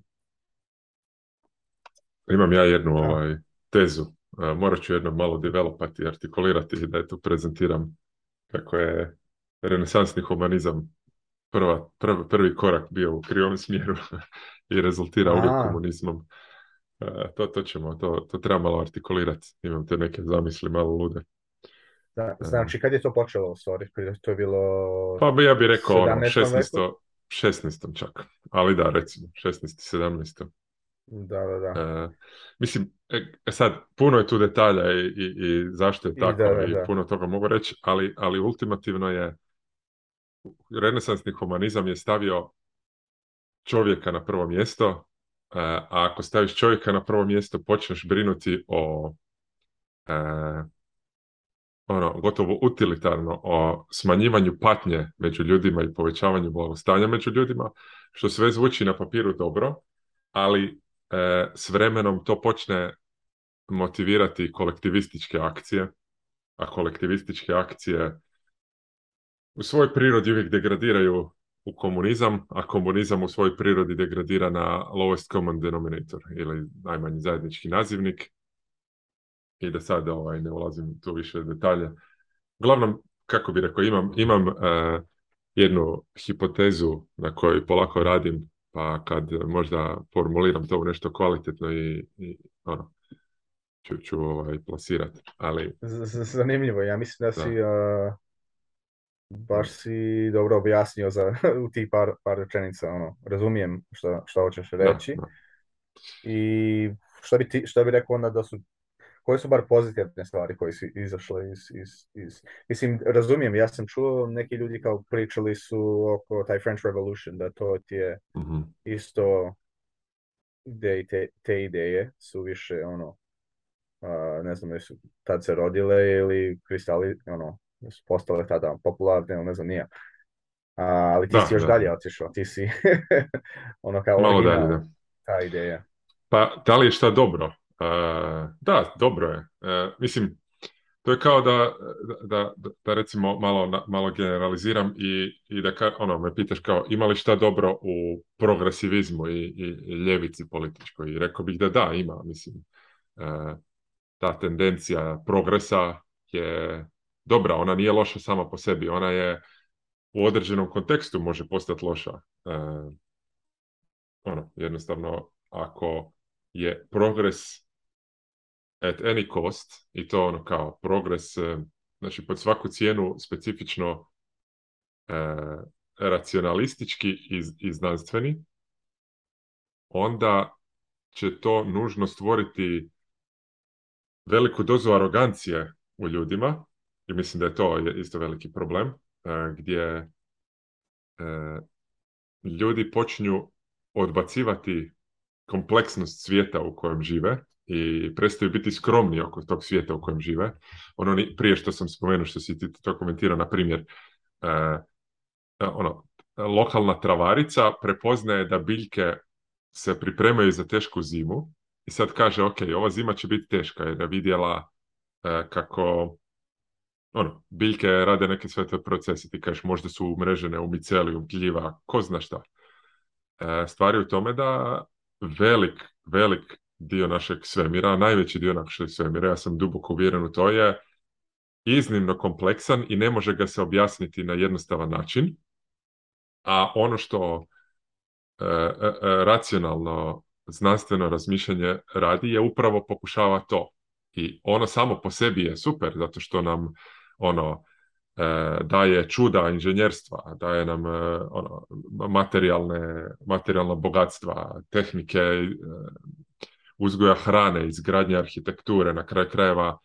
Imam ja jednu ovaj, tezu, e, morat ću jednom malo developati i artikulirati da je tu prezentiram kako je renesansni humanizam prva, prv, prvi korak bio u krivom smjeru i rezultira uvijek komunizmom. E, to, to ćemo, to, to treba malo artikulirati. Imam te neke zamisli malo lude. Da, e. znači, kad je to počelo, sorry, to je bilo... Pa ja bih rekao 17. ono, 16. 16. čak, ali da, recimo, 16. 17. Da, da, da. E, mislim, e, e, sad, puno je tu detalja i, i, i zašto je tako I, da, da, i puno toga mogu reći, ali, ali ultimativno je renesansni humanizam je stavio čovjeka na prvo mjesto, e, a ako staviš čovjeka na prvo mjesto, počneš brinuti o e, ono, gotovo utilitarno o smanjivanju patnje među ljudima i povećavanju blagostanja među ljudima, što sve zvuči na papiru dobro, ali e, s vremenom to počne motivirati kolektivističke akcije, a kolektivističke akcije u svojoj prirodi uvijek degradiraju u komunizam, a komunizam u svojoj prirodi degradira na lowest common denominator ili najmanji zajednički nazivnik. I da sad ovaj, ne ulazim tu više detalja. Glavnom, kako bi rekao, imam, imam e, jednu hipotezu na kojoj polako radim, pa kad možda formuliram to u nešto kvalitetno i, i ono, ću, ću ovaj, plasirati. Ali... zanimljivo, ja mislim da, si... E, baš si dobro objasnio za, u tih par, par rečenica. Ono. Razumijem što šta hoćeš reći. I šta bi, ti, bi rekao onda da su koje su bar pozitivne stvari koje su izašle iz, iz, iz... Mislim, razumijem, ja sam čuo neki ljudi kao pričali su oko taj French Revolution, da to ti je mhm. isto gdje i te, ideje su više ono, ne znam, su tad se rodile ili kristali, ono, su postale tada popularne, ne znam, nije. A, ali ti si još dalje otišao, ti si ono kao Malo dalje, da. ta ideja. Pa, da li je šta dobro? Uh, da, dobro je. E, mislim, to je kao da, da, da recimo malo, malo generaliziram i, i da ka, ono, me pitaš kao ima li šta dobro u progresivizmu i, i, ljevici političkoj i rekao bih da da, ima, mislim. E, ta tendencija progresa je dobra, ona nije loša sama po sebi, ona je u određenom kontekstu može postati loša. E, ono, jednostavno, ako je progres at any cost, i to ono kao progres, e, znači pod svaku cijenu specifično e, racionalistički i, i znanstveni, onda će to nužno stvoriti veliku dozu arogancije u ljudima mislim da je to isto veliki problem e, gdje e, ljudi počinju odbacivati kompleksnost svijeta u kojem žive i prestaju biti skromni oko tog svijeta u kojem žive. Ono prije što sam spomenuo, što si ti to komentirao, na primjer, e, ono, lokalna travarica prepoznaje da biljke se pripremaju za tešku zimu i sad kaže, ok, ova zima će biti teška jer je vidjela kako ono, biljke rade neke sve te procese, ti kažeš možda su umrežene u miceliju, gljiva, ko zna šta. E, stvar u tome da velik, velik dio našeg svemira, najveći dio našeg svemira, ja sam duboko uvjeren u to je, iznimno kompleksan i ne može ga se objasniti na jednostavan način, a ono što e, e, racionalno znanstveno razmišljanje radi je upravo pokušava to. I ono samo po sebi je super, zato što nam ono e, daje čuda inženjerstva, daje nam e, ono, materijalne, materijalna bogatstva, tehnike e, uzgoja hrane, izgradnje arhitekture, na kraju krajeva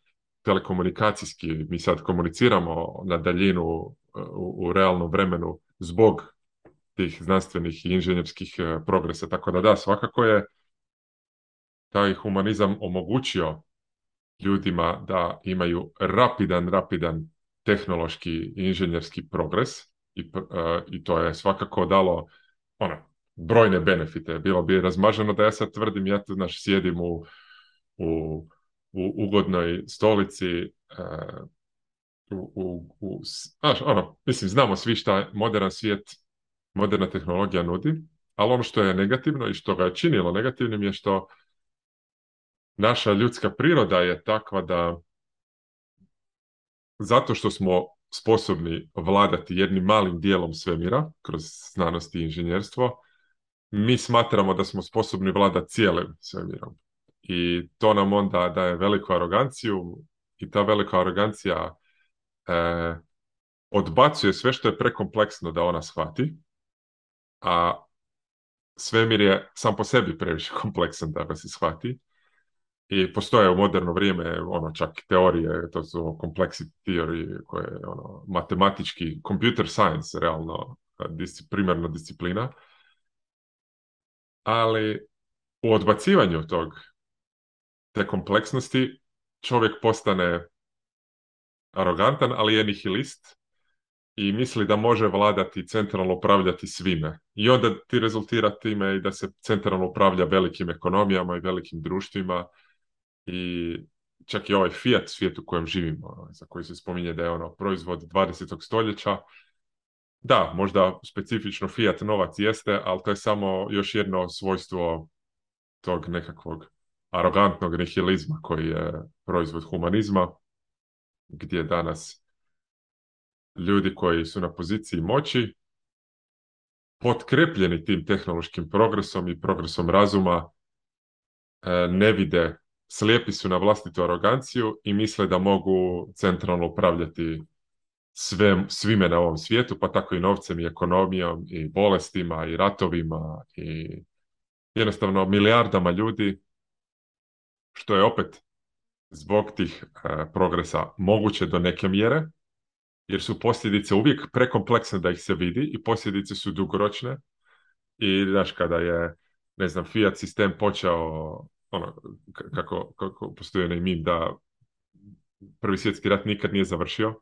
telekomunikacijski. Mi sad komuniciramo na daljinu u, u realnom vremenu zbog tih znanstvenih i inženjerskih progresa. Tako da da, svakako je taj humanizam omogućio ljudima da imaju rapidan, rapidan tehnološki inženjerski progres i, e, i to je svakako dalo ono, brojne benefite. Bilo bi razmaženo da ja sad tvrdim, ja tu znaš, sjedim u, u, ugodnoj stolici e, u, u, znaš, ono, mislim, znamo svi šta modern svijet, moderna tehnologija nudi, ali ono što je negativno i što ga je činilo negativnim je što naša ljudska priroda je takva da zato što smo sposobni vladati jednim malim dijelom svemira kroz znanost i inženjerstvo, mi smatramo da smo sposobni vladati cijelim svemirom. I to nam onda daje veliku aroganciju i ta velika arogancija e, odbacuje sve što je prekompleksno da ona shvati, a svemir je sam po sebi previše kompleksan da ga se shvati i postoje u moderno vrijeme ono čak teorije, to su complexity theory koje je ono, matematički, computer science realno primarna disciplina. Ali u odbacivanju tog te kompleksnosti čovjek postane arogantan, ali je nihilist i misli da može vladati centralno upravljati svime. I onda ti rezultira time i da se centralno upravlja velikim ekonomijama i velikim društvima i čak i ovaj Fiat svijet u kojem živimo, ono, za koji se spominje da je ono proizvod 20. stoljeća, da, možda specifično Fiat novac jeste, ali to je samo još jedno svojstvo tog nekakvog arogantnog nihilizma koji je proizvod humanizma, gdje danas ljudi koji su na poziciji moći potkrepljeni tim tehnološkim progresom i progresom razuma e, ne vide slijepi su na vlastitu aroganciju i misle da mogu centralno upravljati sve, svime na ovom svijetu, pa tako i novcem i ekonomijom i bolestima i ratovima i jednostavno milijardama ljudi, što je opet zbog tih e, progresa moguće do neke mjere, jer su posljedice uvijek prekompleksne da ih se vidi i posljedice su dugoročne. I znaš, kada je, ne znam, Fiat sistem počeo ono, kako, kako postoji onaj da prvi svjetski rat nikad nije završio.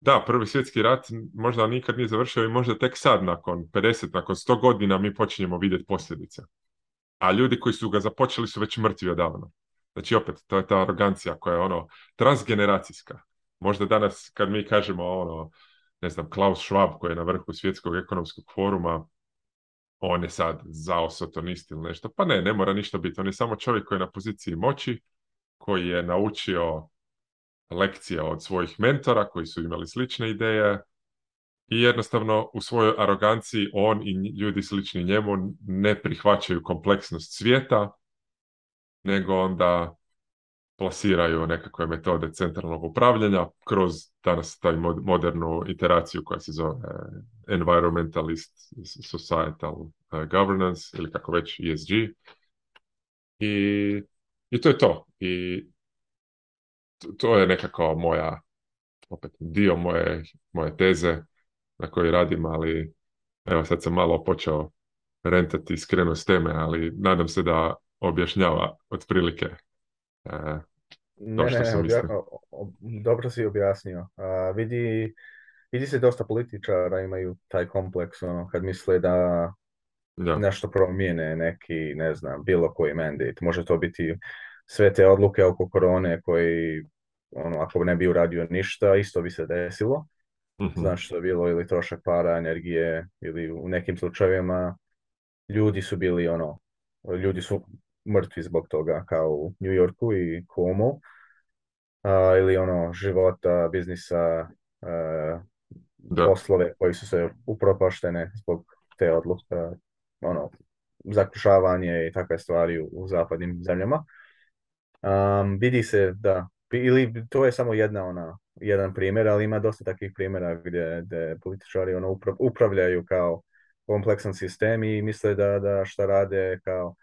Da, prvi svjetski rat možda nikad nije završio i možda tek sad nakon 50, nakon 100 godina mi počinjemo vidjeti posljedice. A ljudi koji su ga započeli su već mrtvi odavno. Znači opet, to je ta arogancija koja je ono transgeneracijska. Možda danas kad mi kažemo ono, ne znam, Klaus Schwab koji je na vrhu svjetskog ekonomskog foruma, on je sad zao ili nešto. Pa ne, ne mora ništa biti. On je samo čovjek koji je na poziciji moći, koji je naučio lekcije od svojih mentora koji su imali slične ideje i jednostavno u svojoj aroganciji on i ljudi slični njemu ne prihvaćaju kompleksnost svijeta, nego onda plasiraju nekakve metode centralnog upravljanja kroz danas taj modernu iteraciju koja se zove eh, environmentalist societal eh, governance ili kako već ESG. I, i to je to. I to je nekako moja, opet dio moje, moje teze na kojoj radim, ali evo sad sam malo počeo rentati i skrenuo s teme, ali nadam se da objašnjava otprilike ne, ne, dobro si objasnio. a vidi, vidi se dosta političara imaju taj kompleks ono, kad misle da da. nešto promijene, neki, ne znam, bilo koji mandate. Može to biti sve te odluke oko korone koji, ono, ako ne bi uradio ništa, isto bi se desilo. mm što je bilo ili trošak para, energije ili u nekim slučajevima ljudi su bili ono, ljudi su mrtvi zbog toga, kao u New Yorku i Cuomo. ili ono, života, biznisa, uh, poslove koji su se upropaštene zbog te odluke, ono, zakušavanje i takve stvari u, u zapadnim zemljama. Um, vidi se da, ili to je samo jedna ona, jedan primjer, ali ima dosta takvih primjera gdje, gdje političari ono upravljaju kao kompleksan sistem i misle da, da šta rade kao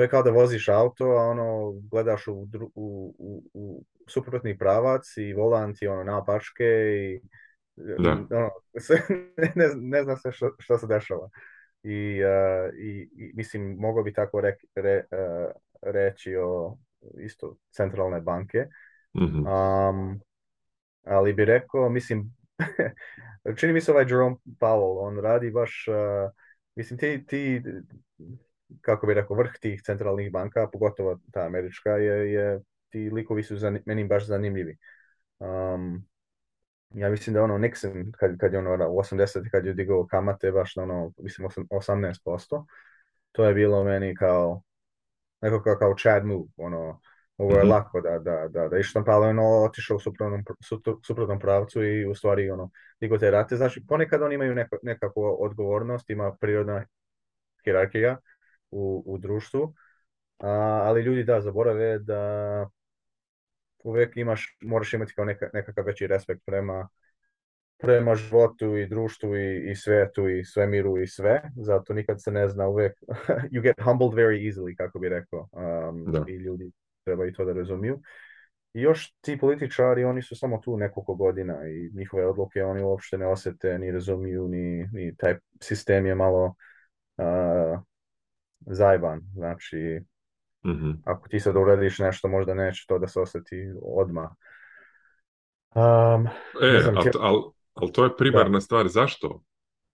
to je kao da voziš auto, a ono, gledaš u, u, u, suprotni pravac i volant ono i ono, napačke i Ono, ne, ne zna se što, se dešava. I, e, i, mislim, mogo bi tako re, e, reći o isto centralne banke. Mm ali bi rekao, mislim, čini mi se ovaj Jerome Powell, on radi baš, e, mislim, ti, ti kako bi rekao, vrh tih centralnih banka, pogotovo ta američka, je, je ti likovi su zani, meni baš zanimljivi. Um, ja mislim da ono Nixon, kad, kad je ono u 80. kad je digao kamate, baš na ono, mislim 18%, to je bilo meni kao, neko kao, kao Chad move, ono, ovo je mhm. lako da, da, da, da ištampalo ono, otišao u suprotnom, suprotnom pravcu i u stvari ono, digao te rate. Znači, ponekad oni imaju neko, nekakvu odgovornost, ima prirodna hirarkija, u, u društvu. A, ali ljudi da, zaborave da uvijek imaš, moraš imati kao neka, nekakav veći respekt prema, prema životu i društvu i, i svetu i svemiru i sve. Zato nikad se ne zna uvijek. you get humbled very easily, kako bi rekao. Um, I ljudi treba i to da razumiju. I još ti političari, oni su samo tu nekoliko godina i njihove odluke oni uopšte ne osjete, ni razumiju, ni, ni taj sistem je malo uh, zajban, znači mhm. ako ti sad urediš nešto možda neće to da se osjeti odmah. Um, e, ali to je primarna stvar, zašto?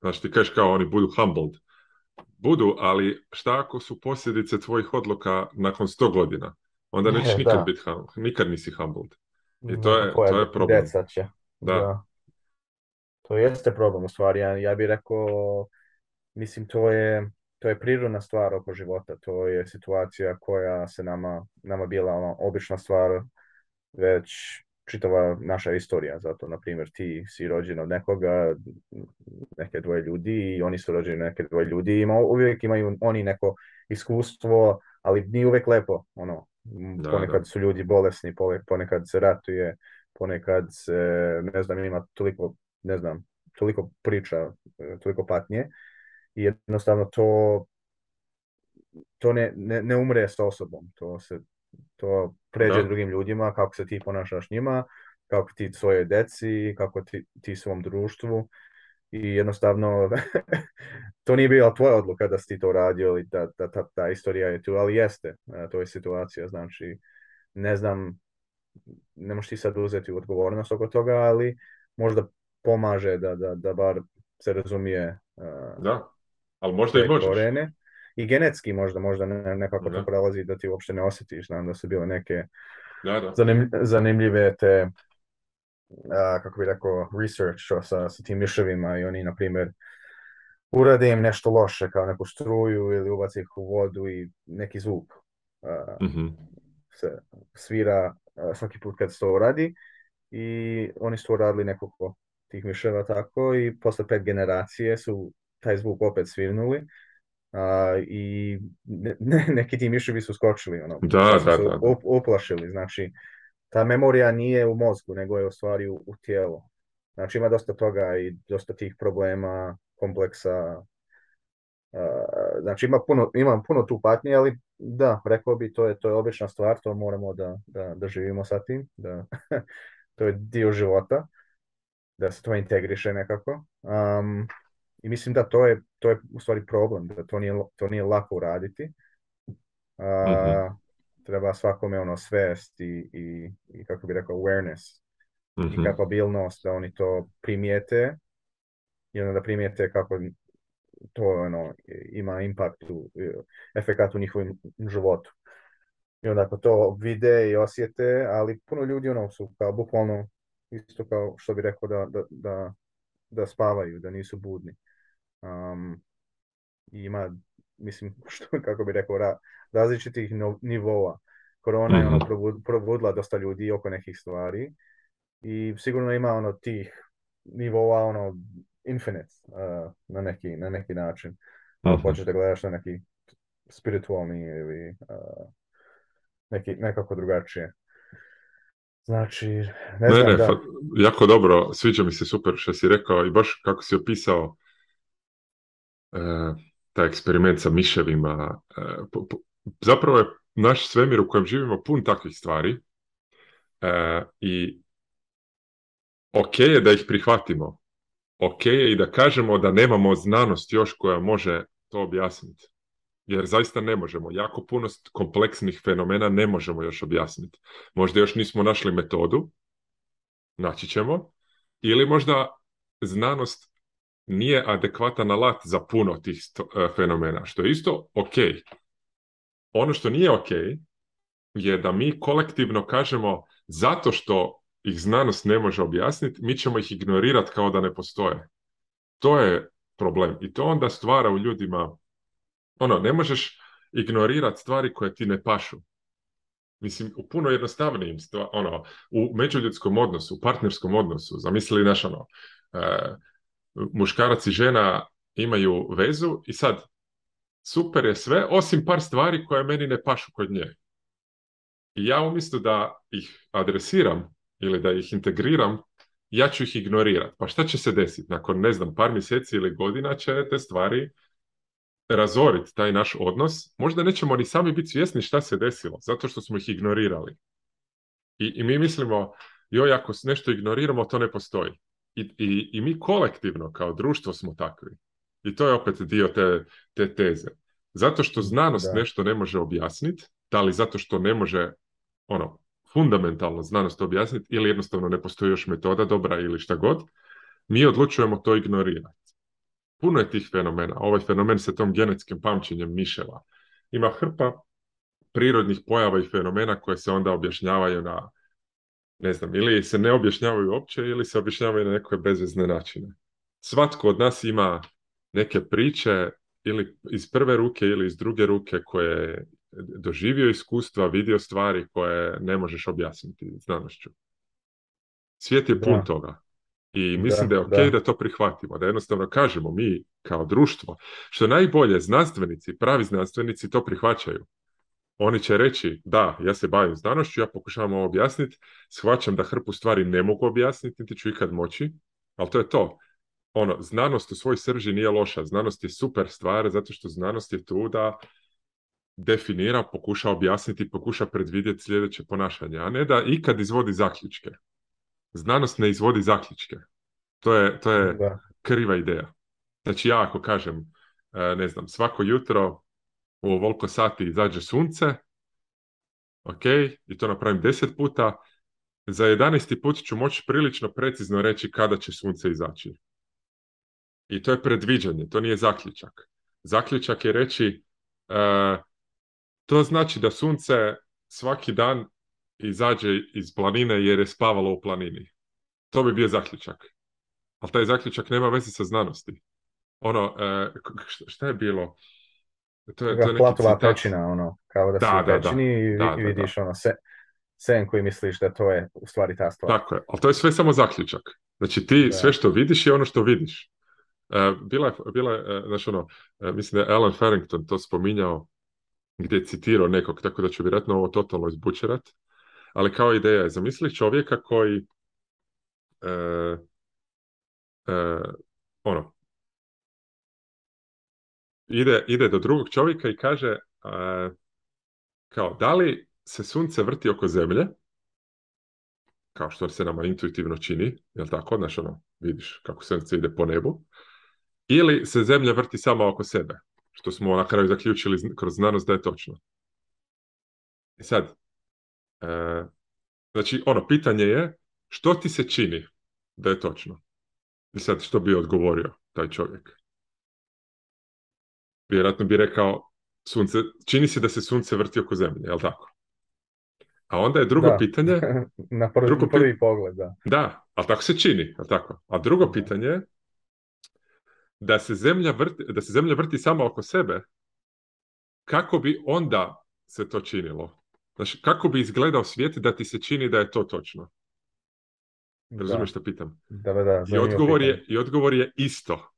Znači ti kažeš kao oni budu humbled, budu, ali šta ako su posljedice tvojih odluka nakon sto godina? Onda nećeš nikad biti humbled, nikad nisi humbled. I to je, to je problem. Da. To jeste problem u stvari. Ja, ja bih rekao, mislim to je to je prirodna stvar oko života, to je situacija koja se nama, nama bila ono, obična stvar već čitava naša istorija. Zato, na primjer, ti si rođen od nekoga, neke dvoje ljudi i oni su rođeni neke dvoje ljudi. Ima, uvijek imaju oni neko iskustvo, ali nije uvijek lepo. Ono, da, ponekad su ljudi bolesni, ponekad se ratuje, ponekad se, ne znam, ima toliko, ne znam, toliko priča, toliko patnje i jednostavno to, to ne, ne, ne umre s osobom, to se to pređe drugim ljudima, kako se ti ponašaš njima, kako ti svoje deci, kako ti, ti svom društvu i jednostavno to nije bila tvoja odluka da si ti to radio i da, ta istorija je tu, ali jeste, e, to je situacija, znači ne znam, ne možeš ti sad uzeti odgovornost oko toga, ali možda pomaže da, da, da bar se razumije e, da. Ali možda i I genetski možda, možda nekako to prelazi da ti uopšte ne osjetiš. Znam da su bile neke zanimljive te, kako bi rekao, research sa, sa tim miševima i oni, na primjer, urade im nešto loše, kao neku struju ili ubaci ih u vodu i neki zvuk mhm. se svira svaki put kad se to uradi i oni su uradili nekoliko tih miševa tako i posle pet generacije su taj zvuk opet svirnuli a, i ne, neki ti miševi su skočili, ono, da, pa su da, uplašili znači ta memorija nije u mozgu, nego je u stvari u, u tijelu. Znači ima dosta toga i dosta tih problema, kompleksa, znači ima puno, imam puno tu patnje, ali da, rekao bi to je to je obična stvar, to moramo da, da, živimo sa tim, da to je dio života, da se to integriše nekako. Um, i mislim da to je, to je u stvari problem, da to nije, to nije lako uraditi. A, mhm. Treba svakome ono svest i, i, i kako bi rekao awareness mm-hmm. i mhm. da oni to primijete i onda da primijete kako to ono, ima impact, u, efekat u njihovom životu. I onda ako to vide i osjete, ali puno ljudi ono su kao bukvalno isto kao što bi rekao da, da, da spavaju, da nisu budni. Um, ima, mislim, što, kako bi rekao, različitih nivoa. Korona je ono probud, mhm. probudila dosta ljudi oko nekih stvari i sigurno ima ono tih nivoa ono infinite na, neki, na neki način. Ako gledati gledaš na neki spiritualni ili neki, nekako drugačije. Znači, ne, znam ne, jako dobro, sviđa mi se super što si rekao i baš kako si opisao E, taj eksperiment sa miševima, e, zapravo je naš svemir u kojem živimo pun takvih stvari e, i ok je da ih prihvatimo, ok je i da kažemo da nemamo znanost još koja može to objasniti. Jer zaista ne možemo. Jako puno kompleksnih fenomena ne možemo još objasniti. Možda još nismo našli metodu, naći ćemo, ili možda znanost nije adekvatan alat za puno tih e, fenomena, što je isto ok. Ono što nije ok je da mi kolektivno kažemo zato što ih znanost ne može objasniti, mi ćemo ih ignorirati kao da ne postoje. To je problem i to onda stvara u ljudima, ono, ne možeš ignorirati stvari koje ti ne pašu. Mislim, u puno jednostavnijim stvarima, ono, u međuljudskom odnosu, u partnerskom odnosu, zamislili naš, ono, e, muškarac i žena imaju vezu i sad super je sve, osim par stvari koje meni ne pašu kod nje. I ja umjesto da ih adresiram ili da ih integriram, ja ću ih ignorirati. Pa šta će se desiti? Nakon, ne znam, par mjeseci ili godina će te stvari razoriti taj naš odnos. Možda nećemo ni sami biti svjesni šta se desilo, zato što smo ih ignorirali. I, i mi mislimo, joj, ako nešto ignoriramo, to ne postoji i, i, mi kolektivno kao društvo smo takvi. I to je opet dio te, teze. Zato što znanost nešto ne može objasniti, da li zato što ne može ono, fundamentalno znanost objasniti ili jednostavno ne postoji još metoda dobra ili šta god, mi odlučujemo to ignorirati. Puno je tih fenomena. Ovaj fenomen sa tom genetskim pamćenjem miševa. Ima hrpa prirodnih pojava i fenomena koje se onda objašnjavaju na ne znam, ili se ne objašnjavaju uopće ili se objašnjavaju na neke bezvezne načine. Svatko od nas ima neke priče ili iz prve ruke ili iz druge ruke koje je doživio iskustva, vidio stvari koje ne možeš objasniti znanošću. Svijet je pun toga. I mislim da, je ok da. da. to prihvatimo, da jednostavno kažemo mi kao društvo, što najbolje znanstvenici, pravi znanstvenici to prihvaćaju. Oni će reći, da, ja se bavim znanošću, ja pokušavam ovo objasniti, shvaćam da hrpu stvari ne mogu objasniti, niti ću ikad moći, ali to je to. Ono, znanost u svoj srži nije loša, znanost je super stvar, zato što znanost je tu da definira, pokuša objasniti, pokuša predvidjeti sljedeće ponašanje, a ne da ikad izvodi zaključke. Znanost ne izvodi zaključke. To je, to je kriva ideja. Znači ja ako kažem, e, ne znam, svako jutro u ovoliko sati izađe sunce, ok, i to napravim deset puta, za 11. put ću moći prilično precizno reći kada će sunce izaći. I to je predviđanje, to nije zaključak. Zaključak je reći, e, to znači da sunce svaki dan izađe iz planine jer je spavalo u planini. To bi bio zaključak. Ali taj zaključak nema veze sa znanosti. Ono, e, šta je bilo? To je, to je citat. ono, kao da, da si da, da, i vidiš ono se, sen koji misliš da to je u stvari ta stvar. Tako je, ali to je sve samo zaključak. Znači ti sve što vidiš je ono što vidiš. E, bila je, bila je, znači ono, e, mislim da je Alan Farrington to spominjao gdje je citirao nekog, tako da ću vjerojatno ovo totalno izbučerat, ali kao ideja je, zamisli čovjeka koji ono, ide, ide do drugog čovjeka i kaže e, kao da li se sunce vrti oko zemlje, kao što se nama intuitivno čini, jel tako, znaš ono, vidiš kako sunce ide po nebu, ili se zemlja vrti sama oko sebe, što smo na kraju zaključili kroz znanost da je točno. I e sad, e, znači ono, pitanje je što ti se čini da je točno? I sad, što bi odgovorio taj čovjek? vjerojatno bi rekao sunce, čini se da se sunce vrti oko zemlje, jel tako? A onda je drugo pitanje... Na prvi, drugo prvi pogled, da. Da, ali tako se čini, jel tako? A drugo pitanje je da se zemlja vrti, da se zemlja vrti sama oko sebe, kako bi onda se to činilo? Znači, kako bi izgledao svijet da ti se čini da je to točno? Razumiješ što pitam? da, da I, odgovor je, I odgovor je isto.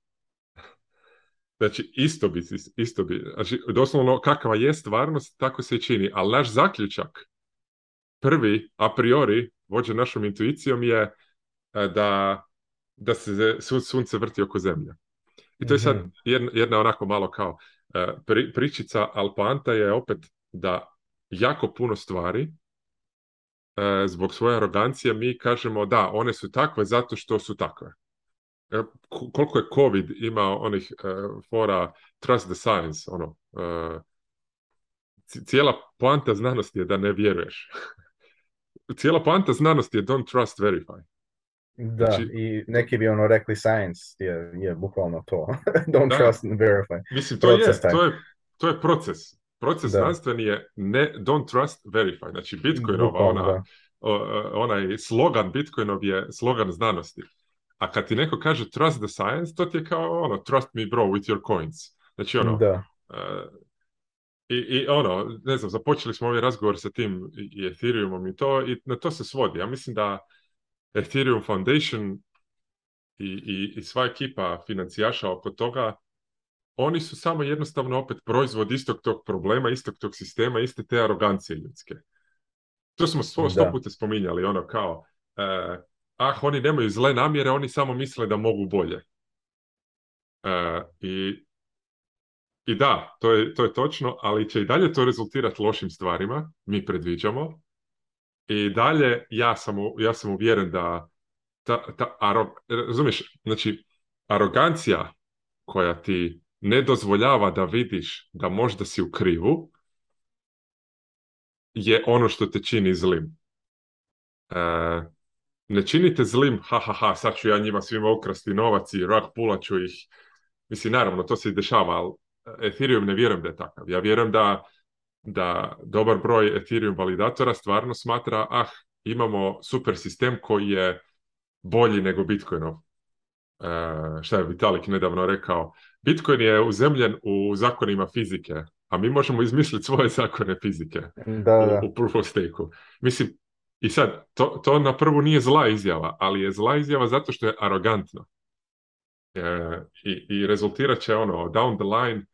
Znači, isto bi, isto znači, doslovno kakva je stvarnost, tako se i čini, ali naš zaključak, prvi, a priori, vođen našom intuicijom je e, da, da se sunce vrti oko zemlje. I to je sad mhm. jedna, onako malo kao e, pričica, ali poanta je opet da jako puno stvari e, zbog svoje arogancije mi kažemo da, one su takve zato što su takve. E, koliko je COVID imao onih uh, fora trust the science, ono, e, cijela poanta znanosti je da ne vjeruješ. cijela poanta znanosti je don't trust verify. Da, znači, i neki bi ono rekli science je, je bukvalno to. don't trust and verify. Mislim, to je, to je, to je proces. Proces da. znanstveni je ne, don't trust, verify. Znači, Bitcoinova, ona, onaj slogan Bitcoinov je slogan znanosti. A kad ti neko kaže trust the science, to ti je kao ono, trust me bro with your coins. Znači ono, da. E, i, i, ono, ne znam, započeli smo ovaj razgovor sa tim i Ethereumom i to, i na to se svodi. Ja mislim da Ethereum Foundation i, i, sva ekipa financijaša oko toga, oni su samo jednostavno opet proizvod istog tog problema, istog tog sistema, iste te arogancije ljudske. To smo sto, sto puta spominjali, ono kao, e, ah, oni nemaju zle namjere, oni samo misle da mogu bolje. E, i, I da, to je, to je točno, ali će i dalje to rezultirati lošim stvarima, mi predviđamo. I dalje, ja sam, ja sam uvjeren da, ta, ta aro, razumiješ, znači, arogancija koja ti ne dozvoljava da vidiš da možda si u krivu, je ono što te čini zlim. E, ne činite zlim, ha, ha, ha, sad ću ja njima svima ukrasti novac i rak pula ću ih. Mislim, naravno, to se i dešava, ali Ethereum ne vjerujem da je takav. Ja vjerujem da, da dobar broj Ethereum validatora stvarno smatra, ah, imamo super sistem koji je bolji nego Bitcoinov. E, šta je Vitalik nedavno rekao? Bitcoin je uzemljen u zakonima fizike, a mi možemo izmisliti svoje zakone fizike da, u, u proof of stake-u. Mislim, i sad, to, to na prvu nije zla izjava, ali je zla izjava zato što je arogantno e, i, I rezultirat će ono, down the line,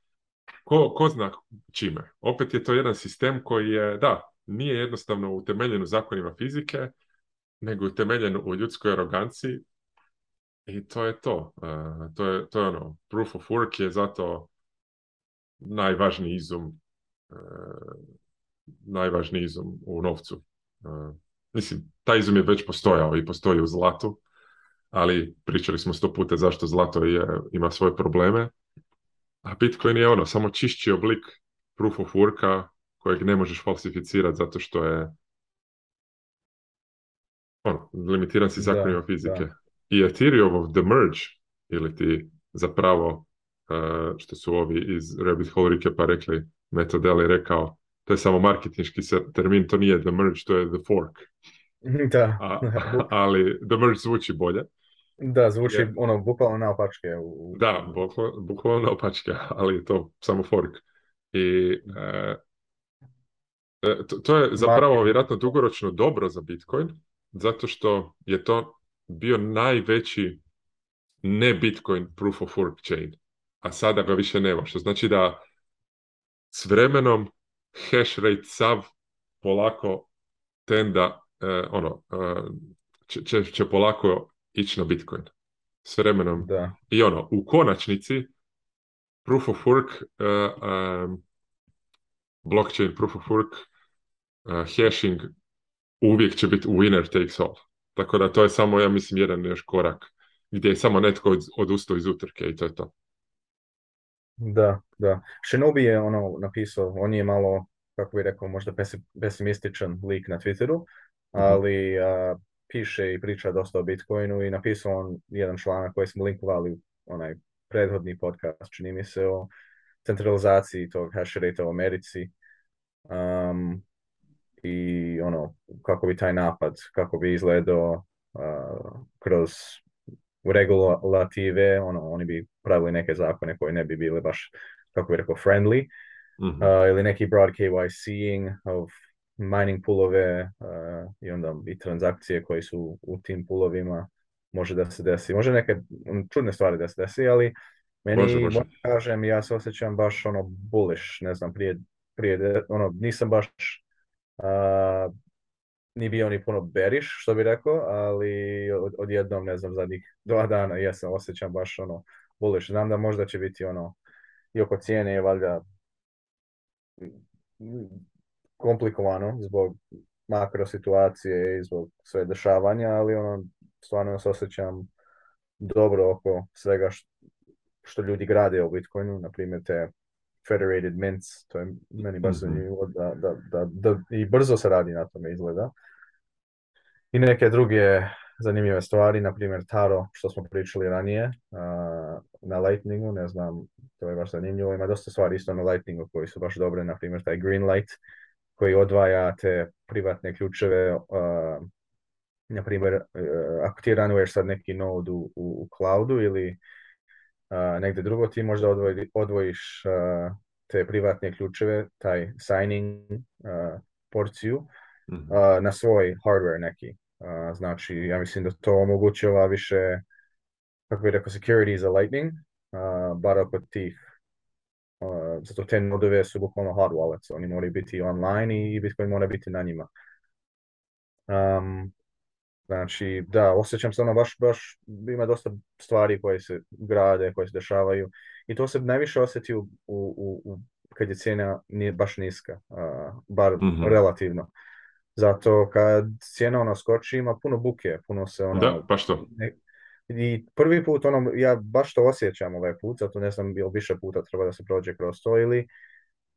ko, zna čime. Opet je to jedan sistem koji je, da, nije jednostavno utemeljen u zakonima fizike, nego utemeljen u ljudskoj aroganciji i to je to. E, to, je, to ono, proof of work je zato najvažniji izum, e, najvažniji izum u novcu. Mislim, taj izum je već postojao i postoji u zlatu, ali pričali smo sto puta zašto zlato je, ima svoje probleme. A Bitcoin je ono, samo čišći oblik proof of worka kojeg ne možeš falsificirati zato što je ono, limitiran si zakonima fizike. I Ethereum of The Merge, ili ti zapravo, eh, što su ovi iz Rabbit Hole recap-a rekli, Metodeli rekao, to je samo marketinški termin, to nije the merge, to je the fork. Da. ali the merge zvuči bolje. Da, zvuči ono, bukvalno naopačke. U... Da, bukvalno, na opačke, ali je to samo fork. I e, e, to, je zapravo vjerojatno dugoročno dobro za Bitcoin, zato što je to bio najveći ne Bitcoin proof of work chain, a sada ga više nema, što znači da s vremenom hash rate sav polako tenda, e, ono, e, će, će polako ići na Bitcoin. S vremenom. Da. I ono, u konačnici, proof of work, e, blockchain proof of work, hashing uvijek će biti winner takes all. Tako da to je samo, ja mislim, jedan još korak gdje je samo netko odustao iz utrke i to je to. Da, da. Shinobi je ono napisao, on je malo, kako bi rekao, možda pesimističan lik na Twitteru, mhm. ali piše i priča dosta o Bitcoinu i napisao on jedan članak koji smo linkovali onaj prethodni podcast, čini mi se, o centralizaciji tog hash rate u Americi um, i ono, kako bi taj napad, kako bi izgledao kroz regulative, ono, oni bi pravili neke zakone koji ne bi bile baš, kako bi rekao, friendly. Mhm. ili neki broad kyc of mining pulove, i onda i transakcije koji su u tim pulovima može da se desi. Može neke ono, čudne stvari da se desi, ali meni, može, kažem, ja se osjećam baš ono bullish, ne znam, prije, prije ono, nisam baš ni bio ni puno beriš, što bi rekao, ali od, odjednom, ne znam, zadnjih dva dana jesam, osjećam baš ono, bullish. Znam da možda će biti ono, i oko cijene je valjda komplikovano zbog makro situacije i zbog sve dešavanja, ali ono, stvarno se osjećam dobro oko svega što, ljudi grade u Bitcoinu, na primjer te Federated Mints, to je meni baš mhm. da, da, da, da, i brzo se radi na tome izgleda. I neke druge zanimljive stvari, na primjer Taro, što smo pričali ranije na Lightningu, ne znam, to je baš zanimljivo, ima dosta stvari isto na Lightningu koji su baš dobre, na primjer taj Green Light koji odvaja te privatne ključeve, uh, na primjer, uh, e, ako ti sad neki node u, u, u cloudu ili Negde drugo, ti možda odvoji, odvojiš te privatne ključeve, taj signing porciju, mhm. na svoj hardware neki. Znači, ja mislim da to omogućava više, kako bi rekao, security za Lightning, bar oko tih Uh, zato te nodove su bukvalno hard wallets, oni moraju biti online i Bitcoin mora biti na njima. Um, Znači, da, osjećam se ono baš, baš, ima dosta stvari koje se grade, koje se dešavaju i to se najviše osjeti u, u, u kad je cijena nije baš niska, bar mhm. relativno. Zato kad cijena ono skoči ima puno buke, puno se ono... Da, pa što? I prvi put ono, ja baš to osjećam ovaj put, zato ne znam ili više puta treba da se prođe kroz to ili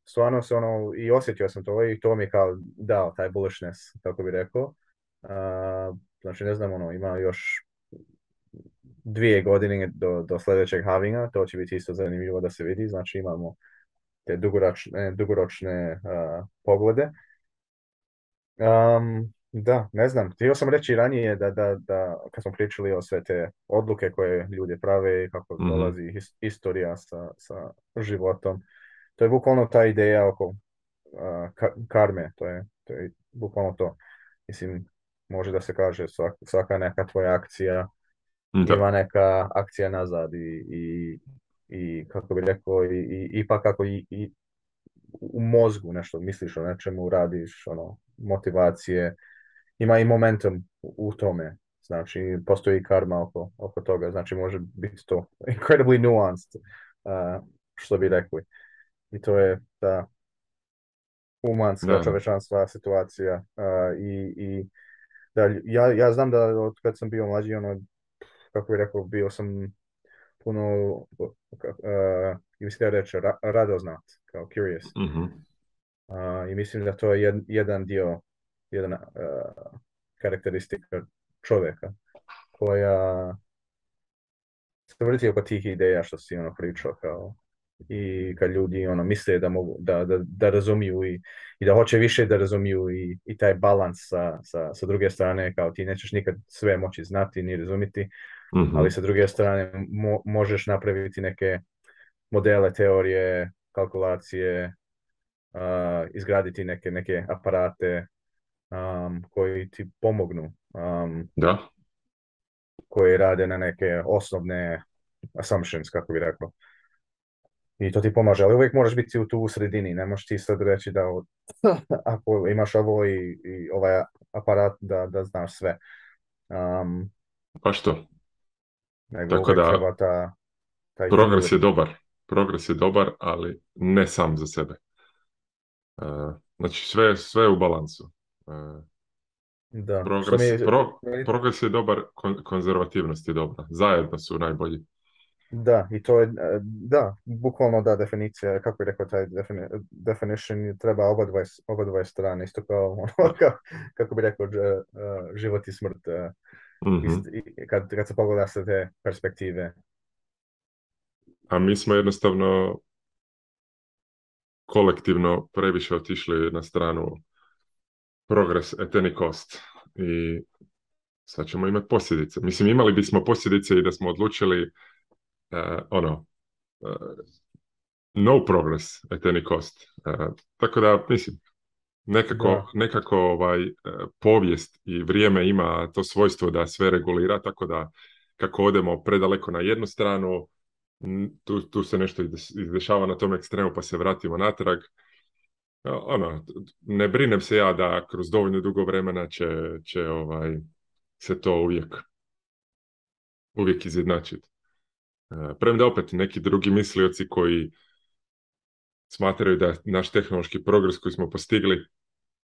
stvarno se ono, i osjetio sam to i to mi je kao dao taj bullishness, kako bi rekao. Uh, znači ne znam, ono, ima još dvije godine do, do sljedećeg havinga, to će biti isto zanimljivo da se vidi, znači imamo te dugoročne, dugoročne poglede. da, ne znam, htio sam reći ranije da, da, da kad smo pričali o sve te odluke koje ljudi prave i kako mm-hmm. dolazi his, sa, sa životom, to je bukvalno ta ideja oko karme, to je, to je bukvalno to. Mislim, može da se kaže svaka, svaka neka tvoja akcija mm, ima neka akcija nazad i, i, i kako bi rekao i, i ipak kako i, i u mozgu nešto misliš o nečemu, radiš ono, motivacije, ima i momentum u tome. Znači, postoji karma oko, oko toga. Znači, može biti to incredibly nuanced, uh, što bi rekli. I to je ta umanska čovečanstva situacija i, i ja, ja znam da od kad sam bio mlađi, ono, kako bih rekao, bio sam puno, uh, i mislim da reći, ra, radoznat, kao curious. Mm-hmm. I mislim da to je jed, jedan dio, jedan e, karakteristika čovjeka koja se vrti oko tih ideja što si ono pričao, kao i kad ljudi ono misle da mogu da, da, da razumiju i, i, da hoće više da razumiju i, i taj balans sa, sa, sa, druge strane kao ti nećeš nikad sve moći znati ni razumiti mhm. ali sa druge strane mo, možeš napraviti neke modele teorije kalkulacije uh, izgraditi neke neke aparate um, koji ti pomognu um, da koji rade na neke osnovne assumptions kako bi rekao i to ti pomaže, ali uvijek moraš biti u tu sredini, ne možeš ti sad reći da ako imaš ovo i, i ovaj aparat da, da znaš sve. Um, pa što? Nego Tako da, ta, progres je dobar, progres je dobar, ali ne sam za sebe. Uh, znači sve, sve je u balansu. Uh, da. Progres, je... progres je dobar, konzervativnost je dobra, zajedno su najbolji. Da, i to je, e, da, bukvalno da, definicija, kako je rekao taj defini, definition, treba oba dvoje, oba strane, isto kao ono, kako bi rekao, e, život i smrt, e, mhm. kad, kad se pogleda sa te perspektive. A mi smo jednostavno kolektivno previše otišli na stranu progres at cost i sad ćemo imati posljedice. Mislim, imali bismo posljedice i da smo odlučili Eh, ono, eh, no progress at any cost. Eh, tako da, mislim, nekako, nekako ovaj, povijest i vrijeme ima to svojstvo da sve regulira, tako da kako odemo predaleko na jednu stranu, tu, tu se nešto izdešava na tom ekstremu pa se vratimo natrag. Ono, ne brinem se ja da kroz dovoljno dugo vremena će, će ovaj, se to uvijek uvijek izjednačiti. E, premda opet neki drugi mislioci koji smatraju da je naš tehnološki progres koji smo postigli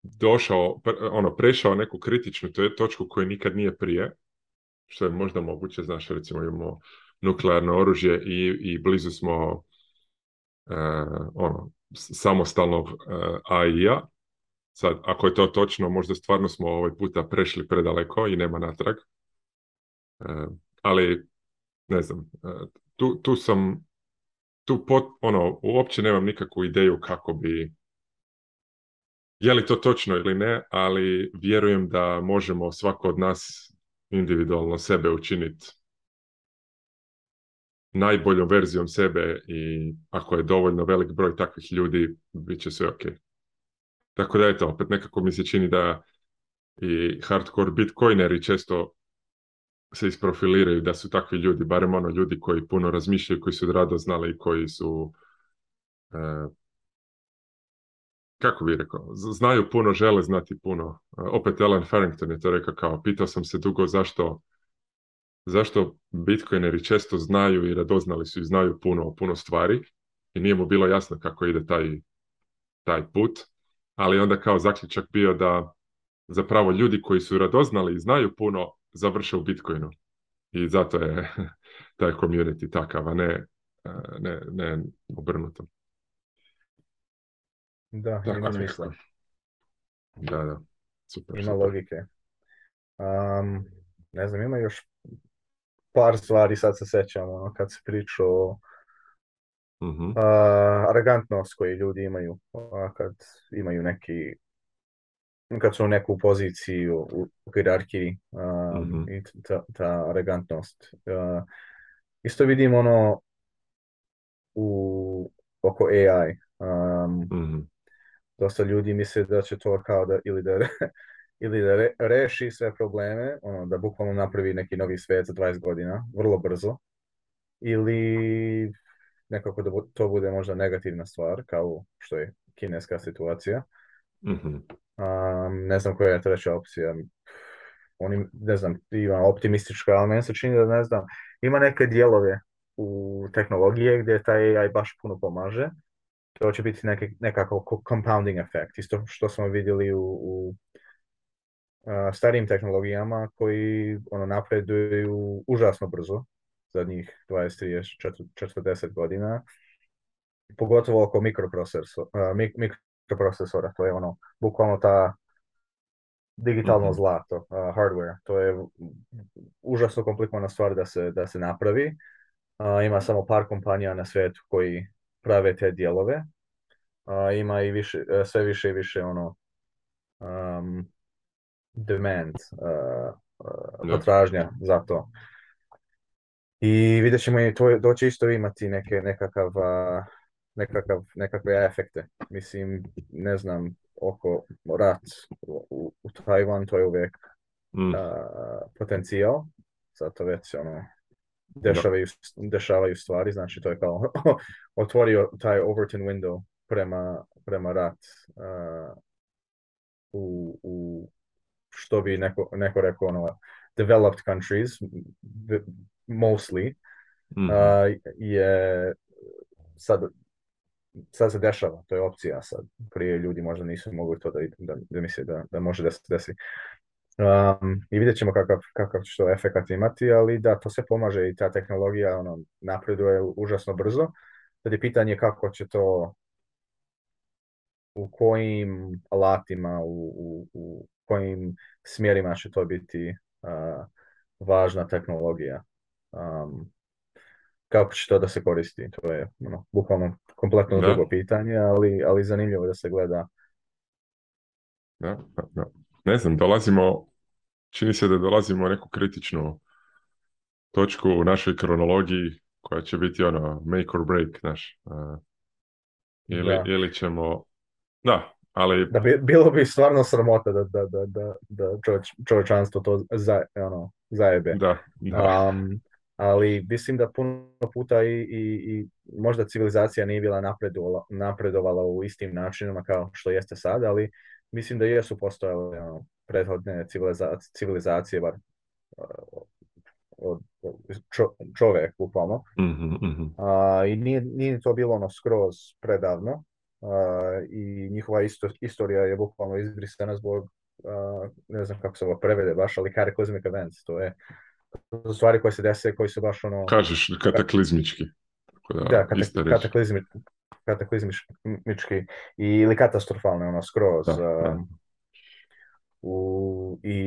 došao, ono, prešao neku kritičnu to je točku koju nikad nije prije, što je možda moguće, znaš, recimo imamo nuklearno oružje i, i blizu smo e, ono, samostalnog e, AI-a. Sad, ako je to točno, možda stvarno smo ovaj puta prešli predaleko i nema natrag. E, ali ne znam, e, tu, tu sam, tu pot, ono, uopće nemam nikakvu ideju kako bi, je li to točno ili ne, ali vjerujem da možemo svako od nas individualno sebe učiniti najboljom verzijom sebe i ako je dovoljno velik broj takvih ljudi, bit će sve ok. Tako da eto, opet nekako mi se čini da i hardcore bitcoineri često se isprofiliraju da su takvi ljudi, barem ono ljudi koji puno razmišljaju, koji su radoznali znali i koji su e, kako bi rekao, znaju puno, žele znati puno. E, opet Alan Farrington je to rekao kao, pitao sam se dugo zašto zašto bitcoineri često znaju i radoznali su i znaju puno, puno stvari i nije mu bilo jasno kako ide taj, taj put, ali onda kao zaključak bio da zapravo ljudi koji su radoznali i znaju puno završe u Bitcoinu. I zato je taj community takav, a ne, ne, ne obrnuto. Da, Tako ima Da, da. Super, ima logike. ne znam, ima još par stvari, sad se sećam, ono, kad se priča o uh koju ljudi imaju kad imaju neki kad su u neku poziciju u, u mhm. i ta, ta elegantnost. isto vidim ono u, oko AI. Mhm. Dosta ljudi misle da će to kao da ili da, ili da reši sve probleme, ono, da bukvalno napravi neki novi svijet za 20 godina, vrlo brzo, ili nekako da to bude možda negativna stvar, kao što je kineska situacija. Mhm. ne znam koja je treća opcija. Oni, ne znam, ima optimistička, ali meni se čini da ne znam. Ima neke dijelove u tehnologije gdje taj AI baš puno pomaže. To će biti neke, nekako compounding efekt. Isto što smo vidjeli u, u starijim tehnologijama koji ono, napreduju užasno brzo zadnjih 20-40 godina pogotovo oko mikroprocesora, procesora, to je ono, bukvalno ta digitalno mhm. zlato, hardware. To je užasno komplikovana stvar da se, da se napravi. ima samo par kompanija na svijetu koji prave te dijelove. ima i više, e, sve više i više ono um, demand, potražnja za to. I vidjet ćemo i to, će isto imati neke, nekakav nekakav, nekakve efekte. Mislim, ne znam, oko rat u, u Tajvan, to je uvijek mm. uh, potencijal, zato već ono, dešavaju, dešavaju stvari, znači to je kao otvorio taj Overton window prema, prema rat u, u, što bi neko, neko rekao ono, developed countries, mostly, mm. je sad sad se dešava, to je opcija sad. Prije ljudi možda nisu mogli to da, da, da misle da, da može da se desi. Um, I vidjet ćemo kakav, će to efekat imati, ali da, to se pomaže i ta tehnologija ono, napreduje užasno brzo. Sad je pitanje kako će to, u kojim alatima, u, u, u kojim smjerima će to biti važna tehnologija. Um, kako će to da se koristi, to je ono, bukvalno kompletno drugo pitanje, ali, ali zanimljivo da se gleda. Da, da, Ne znam, dolazimo, čini se da dolazimo u neku kritičnu točku u našoj kronologiji koja će biti ono make or break, znaš. Ili, ćemo... Da, ali... Da bi, bilo bi stvarno sramota da, da, da, da, da čovječanstvo to za, ono, zajebe. Da, da ali mislim da puno puta i, i, i možda civilizacija nije bila napredovala, u istim načinima kao što jeste sad, ali mislim da jesu postojale ono, prethodne civilizacije, civilizacije bar uh, od čovjek mhm, mhm. A, I nije, nije to bilo ono skroz predavno a, i njihova isto, istorija je bukvalno izbrisana zbog ne znam kako se ovo prevede baš, ali Kare Events, to je stvari koje se dese, koji su baš ono... Kažeš, kataklizmički. da, da kataklizmički ili katastrofalne, ono, skroz. Da, um, U, I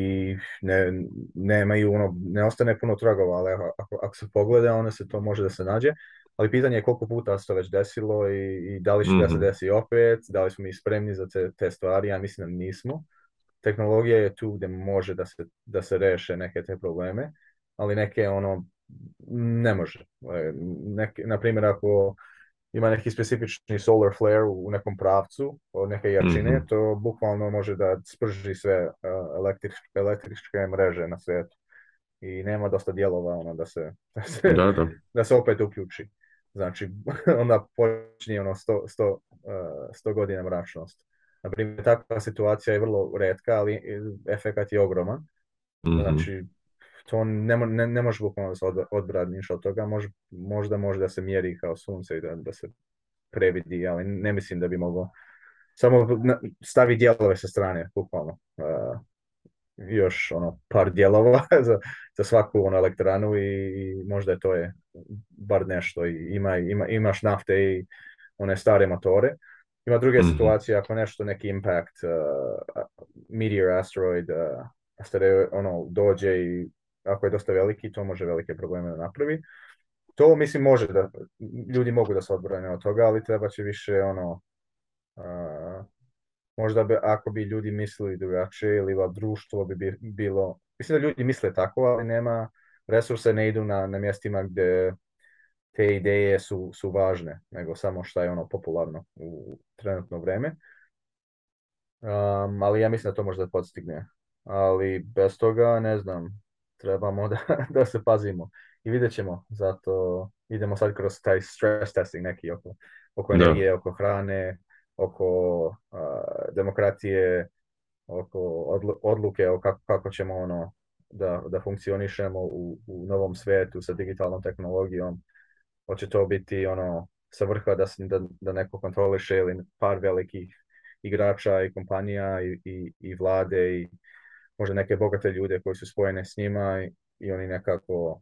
ne, nemaju, ono, ne ostane puno tragova, ali ako, ako se pogleda, onda se to može da se nađe. Ali pitanje je koliko puta se to već desilo i, i da li će da se mhm. desi opet, da li smo mi spremni za te, stvari, ja mislim da nismo. Tehnologija je tu gdje može da se, da se reše neke te probleme ali neke ono, ne može. E, na primjer, ako ima neki specifični solar flare u nekom pravcu od neke jačine, mhm. to bukvalno može da sprži sve e, električke električke mreže na svijetu. I nema dosta dijelova ono, da, se, da, se, da, da. se opet uključi. Znači, onda počinje ono 100, 100, e, godina mračnost. Na primjer, takva situacija je vrlo redka, ali efekat je ogroman. Mhm. Znači, to ne, ne, ne možeš bukvalno da odbrati od toga, Mož, možda može da se mjeri kao sunce i da, da se previdi, ali ne mislim da bi moglo. samo stavi dijelove sa strane, bukvalno. Uh, još ono par dijelova za, za svaku ono, elektranu i možda je to je bar nešto ima, ima, imaš nafte i one stare motore. Ima druge mm situacije ako nešto neki impact uh, meteor asteroid uh, ono dođe i ako je dosta veliki, to može velike probleme da napravi. To, mislim, može da, ljudi mogu da se odbrane od toga, ali treba će više, ono, uh, možda bi, ako bi ljudi mislili drugačije ili va društvo bi bilo, mislim da ljudi misle tako, ali nema, resurse ne idu na, na mjestima gdje te ideje su, su važne, nego samo šta je ono popularno u trenutno vrijeme. Um, ali ja mislim da to možda podstigne. Ali bez toga, ne znam, trebamo da, da se pazimo. I vidjet ćemo, zato idemo sad kroz taj stress testing neki oko, oko energije, oko hrane, oko uh, demokratije, oko odluke o kako, ćemo ono da, da funkcionišemo u, u novom svijetu sa digitalnom tehnologijom. Hoće to biti ono sa vrha da, da, da neko kontroliše ili par velikih igrača i kompanija i, i, i vlade i možda neke bogate ljude koji su spojene s njima i, oni nekako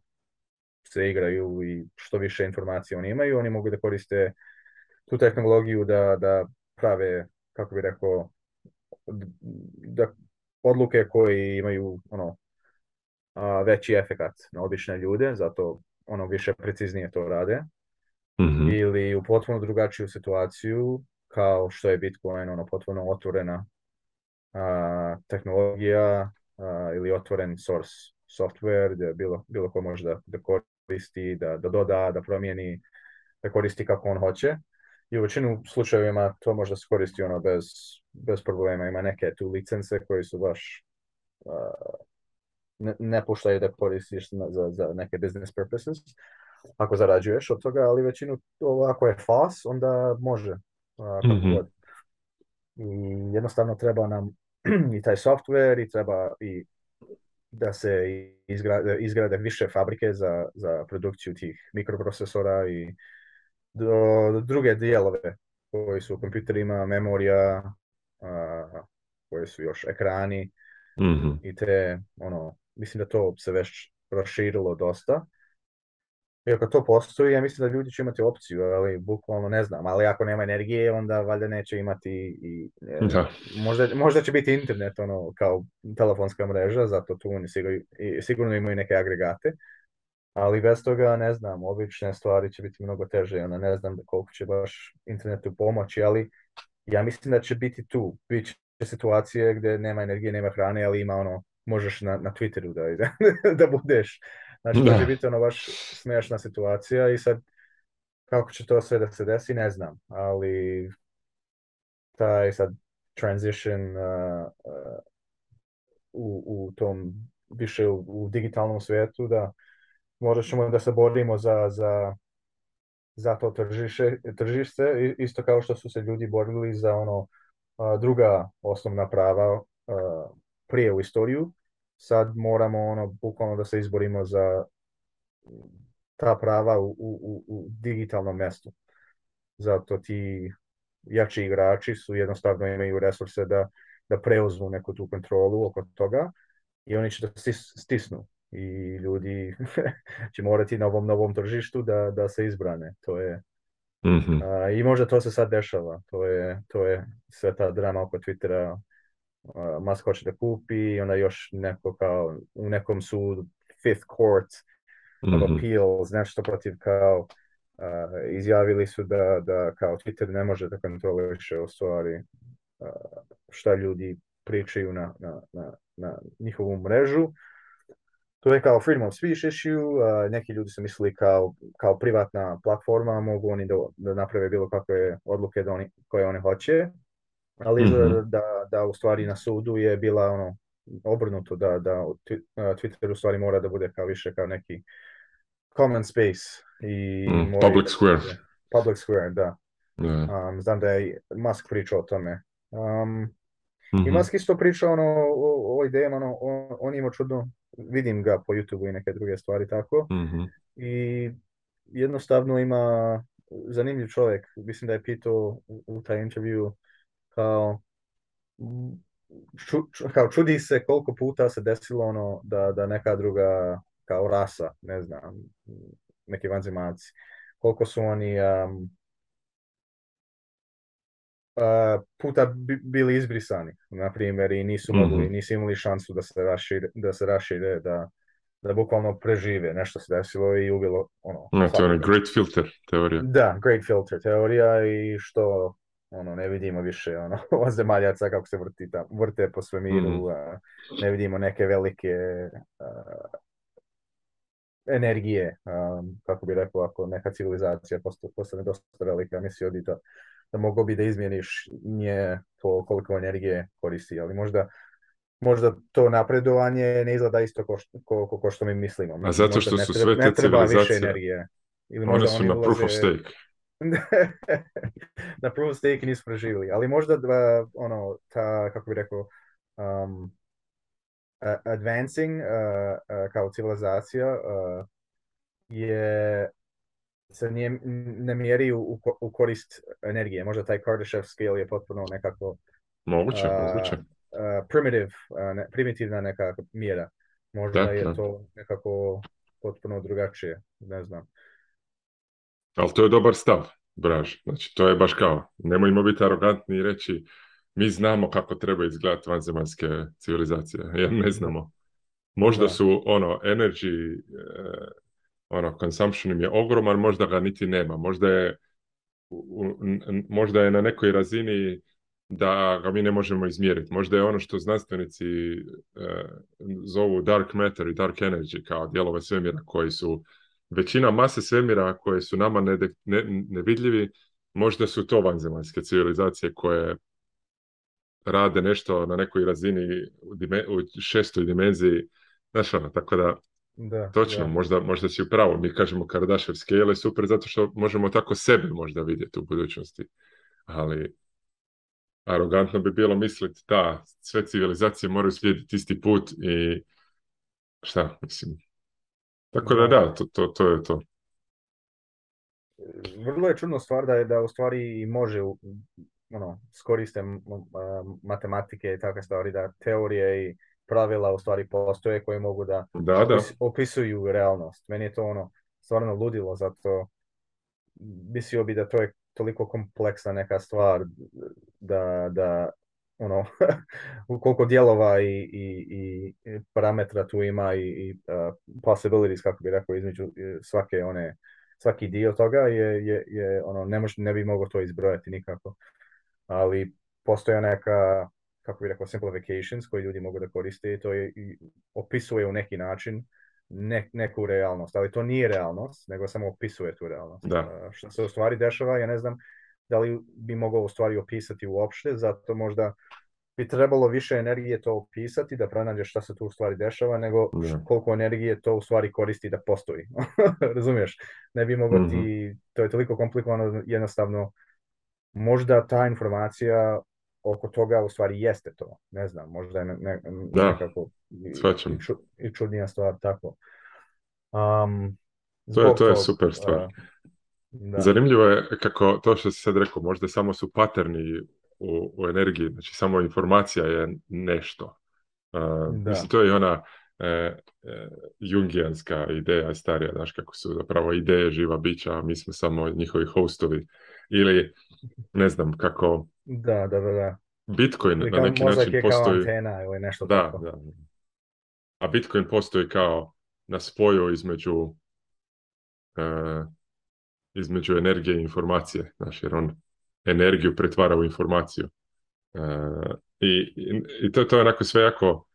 se igraju i što više informacija oni imaju, oni mogu da koriste tu tehnologiju da, da prave, kako bi rekao, da odluke koje imaju ono, a, veći efekat na obične ljude, zato ono više preciznije to rade. Mhm. Ili u potpuno drugačiju situaciju, kao što je Bitcoin, ono potpuno otvorena tehnologija ili otvoren source software gdje bilo, bilo ko može da, da koristi, da, da doda, da promijeni, da koristi kako on hoće. I u većinu slučajevima to da se koristi ono bez, bez problema. Ima neke tu licence koje su baš ne, ne da koristiš za, za neke business purposes ako zarađuješ od toga, ali većinu to, ako je fas, onda može. Mhm. jednostavno treba nam i taj software i treba i da se izgrade, izgrade više fabrike za, za produkciju tih mikroprocesora i do, druge dijelove koji su u kompjuterima, memorija, a, su još ekrani mhm. i te, ono, mislim da to se već proširilo dosta i ako to postoji, ja mislim da ljudi će imati opciju, ali bukvalno ne znam, ali ako nema energije, onda valjda neće imati i... E, možda, možda, će biti internet, ono, kao telefonska mreža, zato tu oni sigurno, imaju neke agregate, ali bez toga, ne znam, obične stvari će biti mnogo teže, ono, ne znam koliko će baš internetu pomoći, ali ja mislim da će biti tu, bit će situacije gdje nema energije, nema hrane, ali ima ono, možeš na, na Twitteru da, da budeš Znači, da. to će biti ono baš smiješna situacija i sad kako će to sve da se desi, ne znam, ali taj sad transition uh, uh u, u tom više u, digitalnom svijetu da možda ćemo da se borimo za, za, za to tržište, tržište, isto kao što su se ljudi borili za ono uh, druga osnovna prava uh, prije u istoriju sad moramo ono bukvalno da se izborimo za ta prava u, u, u digitalnom mjestu. Zato ti jači igrači su jednostavno imaju resurse da, da preuzmu neku tu kontrolu oko toga i oni će da stisnu i ljudi će morati na ovom novom tržištu da, da se izbrane. To je mhm. I možda to se sad dešava. To je, to je sve ta drama oko Twittera Mas hoće da kupi i onda još neko kao u nekom sudu, fifth court mm -hmm. appeals, nešto protiv kao izjavili su da, da kao Twitter ne može da kontroliše u stvari uh, šta ljudi pričaju na, na, na, na, njihovu mrežu. To je kao freedom of speech issue, neki ljudi su mislili kao, kao privatna platforma, mogu oni da, da naprave bilo kakve odluke da oni, koje oni hoće ali mhm. da, da u stvari na sudu je bila ono obrnuto da, da Twitter u stvari mora da bude kao više kao neki common space i mhm, public da, square. Public square, da. Yeah. Um, znam da je Musk pričao o tome. Um, I mhm. Musk isto pričao ono, o, o idejama, ono, on, ima čudno, vidim ga po youtube i neke druge stvari tako. I jednostavno ima zanimljiv čovjek, mislim da je pitao u taj intervju kao Ču, kao čudi se koliko puta se desilo ono da, da neka druga kao rasa, ne znam, neki vanzimaci, koliko su oni um, puta bili izbrisani, na primjer, i nisu mogli, mm nisu imali šansu da se rašire, da, se rašire, da, da bukvalno prežive, nešto se desilo i ubilo ono. teorija, great filter teorija. Da, great filter teorija i što ono, ne vidimo više ono, zemaljaca kako se vrti vrte po svemiru, mm. a, ne vidimo neke velike energije, kako bi rekao, ako neka civilizacija postane dosta velika, mislim da, da, da mogo bi da izmjeniš nje to koliko energije koristi, ali možda možda to napredovanje ne izgleda isto ko što, što mi mislimo. A zato što su sve te civilizacije, energije. Ili možda one su na proof of stake. na prvom stake nismo preživjeli, ali možda dva, ono, ta, kako bi rekao, um, advancing kao civilizacija je se ne mjeri u, korist energije. Možda taj Kardashev scale je potpuno nekako moguće, moguće. primitivna neka mjera. Možda je to nekako potpuno drugačije, ne znam. Ali to je dobar stav, Braž. Znači, to je baš kao, nemojmo biti arogantni i reći mi znamo kako treba izgledati vanzemaljske civilizacije. Ja ne znamo. Možda su ono energy, e, ono consumption im je ogroman, možda ga niti nema. Možda je, možda je na nekoj razini da ga mi ne možemo izmjeriti. Možda je ono što znanstvenici e, zovu dark matter i dark energy kao dijelove svemira koji su većina mase svemira koje su nama nevidljivi, možda su to vanzemaljske civilizacije koje rade nešto na nekoj razini u, šestoj dimenziji. Znaš ono, tako da, točno, Možda, si u pravu. Mi kažemo Kardaševske, je super zato što možemo tako sebe možda vidjeti u budućnosti. Ali arogantno bi bilo misliti da sve civilizacije moraju slijediti isti put i šta, mislim, tako da da, to, to, to je to. Vrlo je čudna stvar da je da u stvari može ono, skoriste matematike i takve stvari, da teorije i pravila u stvari postoje koje mogu da, da, da. opisuju realnost. Meni je to ono stvarno ludilo, zato mislio bi da to je toliko kompleksna neka stvar da, da ono, koliko dijelova i, i, i, e, parametra tu ima i, i e, possibilities, kako bi rekao, između e, svake one, svaki dio toga je, je, je ono, ne, mož, ne bi mogao to izbrojati nikako. Ali postoja neka, kako bi rekao, simplifications koje ljudi mogu da koriste i to je, i opisuje u neki način ne, neku realnost, ali to nije realnost, nego samo opisuje tu realnost. što se u stvari dešava, ja ne znam, da li bi mogao u stvari opisati uopšte, zato možda bi trebalo više energije to opisati, da pronađeš šta se tu u stvari dešava, nego koliko energije to u stvari koristi da postoji. Razumiješ? Ne bi mogao mhm. to je toliko komplikovano, jednostavno, možda ta informacija oko toga u stvari jeste to. Ne znam, možda je nekako i, čudnija stvar tako. Um, to je, to je super stvar. Zanimljivo je kako to što si sad rekao, možda samo su paterni u, u energiji, znači samo informacija je nešto. Mislim, to je ona e, e, jungijanska ideja starija, znaš kako su zapravo ideje živa bića, a mi smo samo njihovi hostovi. Ili, ne znam, kako... Da, da, da. Bitcoin na neki način postoji... da, tako. da. A Bitcoin postoji kao na spoju između e, između energije i informacije, znaš, jer on energiju pretvara u informaciju. E, i, I to, to je onako sve jako,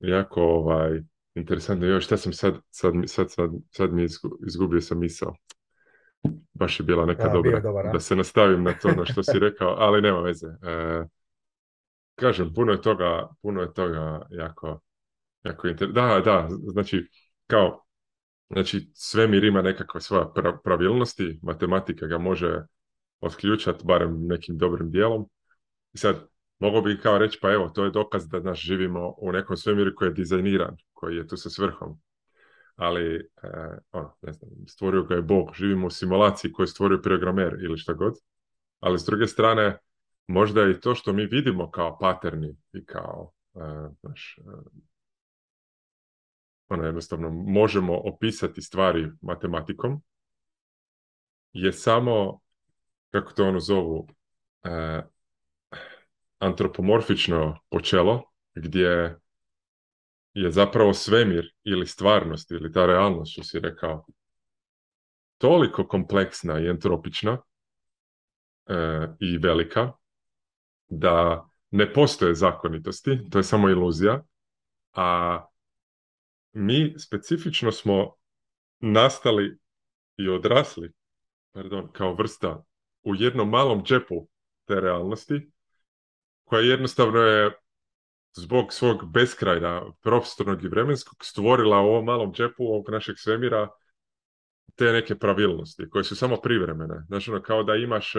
jako ovaj, interesantno. Još, šta sam sad, sad, sad, sad, sad mi izgubio sam misao. Baš je bila neka dobra, dobar, da se nastavim na to na što si rekao, ali nema veze. E, kažem, puno je toga, puno je toga jako, jako Da, da, znači, kao, Znači, svemir ima nekakve svoje pravilnosti, matematika ga može otključati, barem nekim dobrim dijelom. I sad, mogu bi kao reći, pa evo, to je dokaz da nas živimo u nekom svemiru koji je dizajniran, koji je tu sa svrhom. Ali, e, ono, ne znam, stvorio ga je Bog, živimo u simulaciji koju stvorio programer ili šta god. Ali s druge strane, možda i to što mi vidimo kao paterni i kao e, naš, e, ono jednostavno možemo opisati stvari matematikom, je samo, kako to ono zovu, e, antropomorfično počelo, gdje je zapravo svemir ili stvarnost ili ta realnost što si rekao toliko kompleksna i entropična e, i velika da ne postoje zakonitosti, to je samo iluzija, a mi specifično smo nastali i odrasli, pardon, kao vrsta u jednom malom džepu te realnosti, koja jednostavno je zbog svog beskrajna prostornog i vremenskog stvorila u ovom malom džepu ovog našeg svemira te neke pravilnosti koje su samo privremene. Znači kao da imaš e,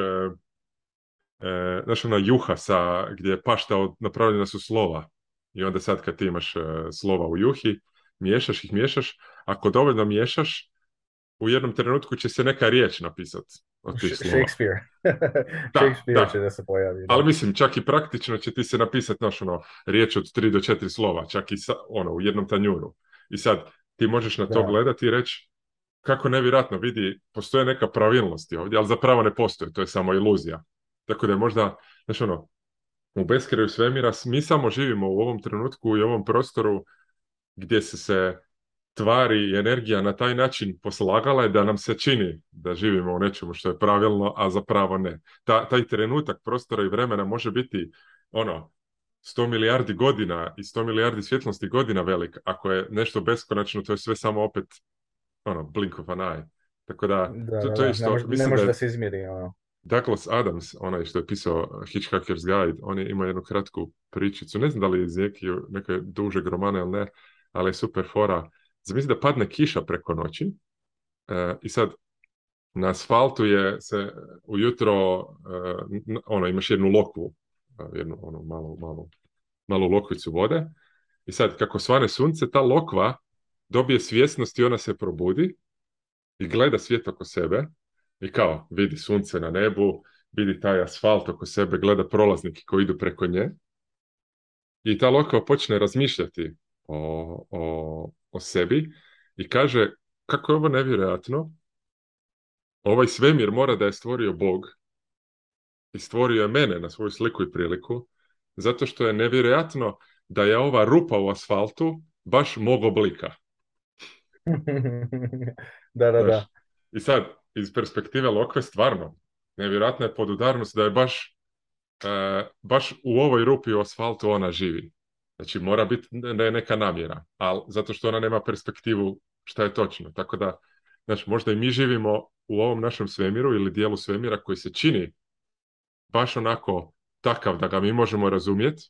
e ona juha sa, gdje je pašta napravljena su slova i onda sad kad ti imaš e, slova u juhi miješaš ih, miješaš, ako dovoljno miješaš, u jednom trenutku će se neka riječ napisati Shakespeare. da, Shakespeare će da se pojavi. Ali mislim, čak i praktično će ti se napisati naš, ono, riječ od tri do četiri slova, čak i sa, ono, u jednom tanjuru. I sad, ti možeš na to gledati i reći kako nevjerojatno vidi, postoje neka pravilnosti ovdje, ali zapravo ne postoje, to je samo iluzija. Tako da je možda, znaš ono, u beskraju svemira mi samo živimo u ovom trenutku i ovom prostoru gdje su se tvari i energija na taj način poslagala je da nam se čini da živimo u nečemu što je pravilno, a zapravo ne. Ta, taj trenutak prostora i vremena može biti ono, 100 milijardi godina i 100 milijardi svjetlosti godina velik. Ako je nešto beskonačno, to je sve samo opet ono, blink of an eye. Tako da, to, to je isto... Ne, može, da, se izmjeri. Ono. Douglas Adams, onaj što je pisao Hitchhiker's Guide, on je imao jednu kratku pričicu, ne znam da li je iz neke, duže gromane ili ne, ali je super fora. Zamisli da padne kiša preko noći e, i sad na asfaltu je se ujutro, e, ono, imaš jednu lokvu, e, jednu ono, malu, malu, malu lokvicu vode i sad kako svane sunce, ta lokva dobije svjesnost i ona se probudi i gleda svijet oko sebe i kao vidi sunce na nebu, vidi taj asfalt oko sebe, gleda prolaznike koji idu preko nje i ta lokva počne razmišljati o, o, o sebi i kaže kako je ovo nevjerojatno, ovaj svemir mora da je stvorio Bog i stvorio je mene na svoju sliku i priliku, zato što je nevjerojatno da je ova rupa u asfaltu baš mog oblika. da, da, da. I sad, iz perspektive lokve, stvarno, nevjerojatna je podudarnost da je baš, e, baš u ovoj rupi u asfaltu ona živi. Znači mora biti neka namjera, ali zato što ona nema perspektivu šta je točno. Tako da, znači možda i mi živimo u ovom našem svemiru ili dijelu svemira koji se čini baš onako takav da ga mi možemo razumjeti.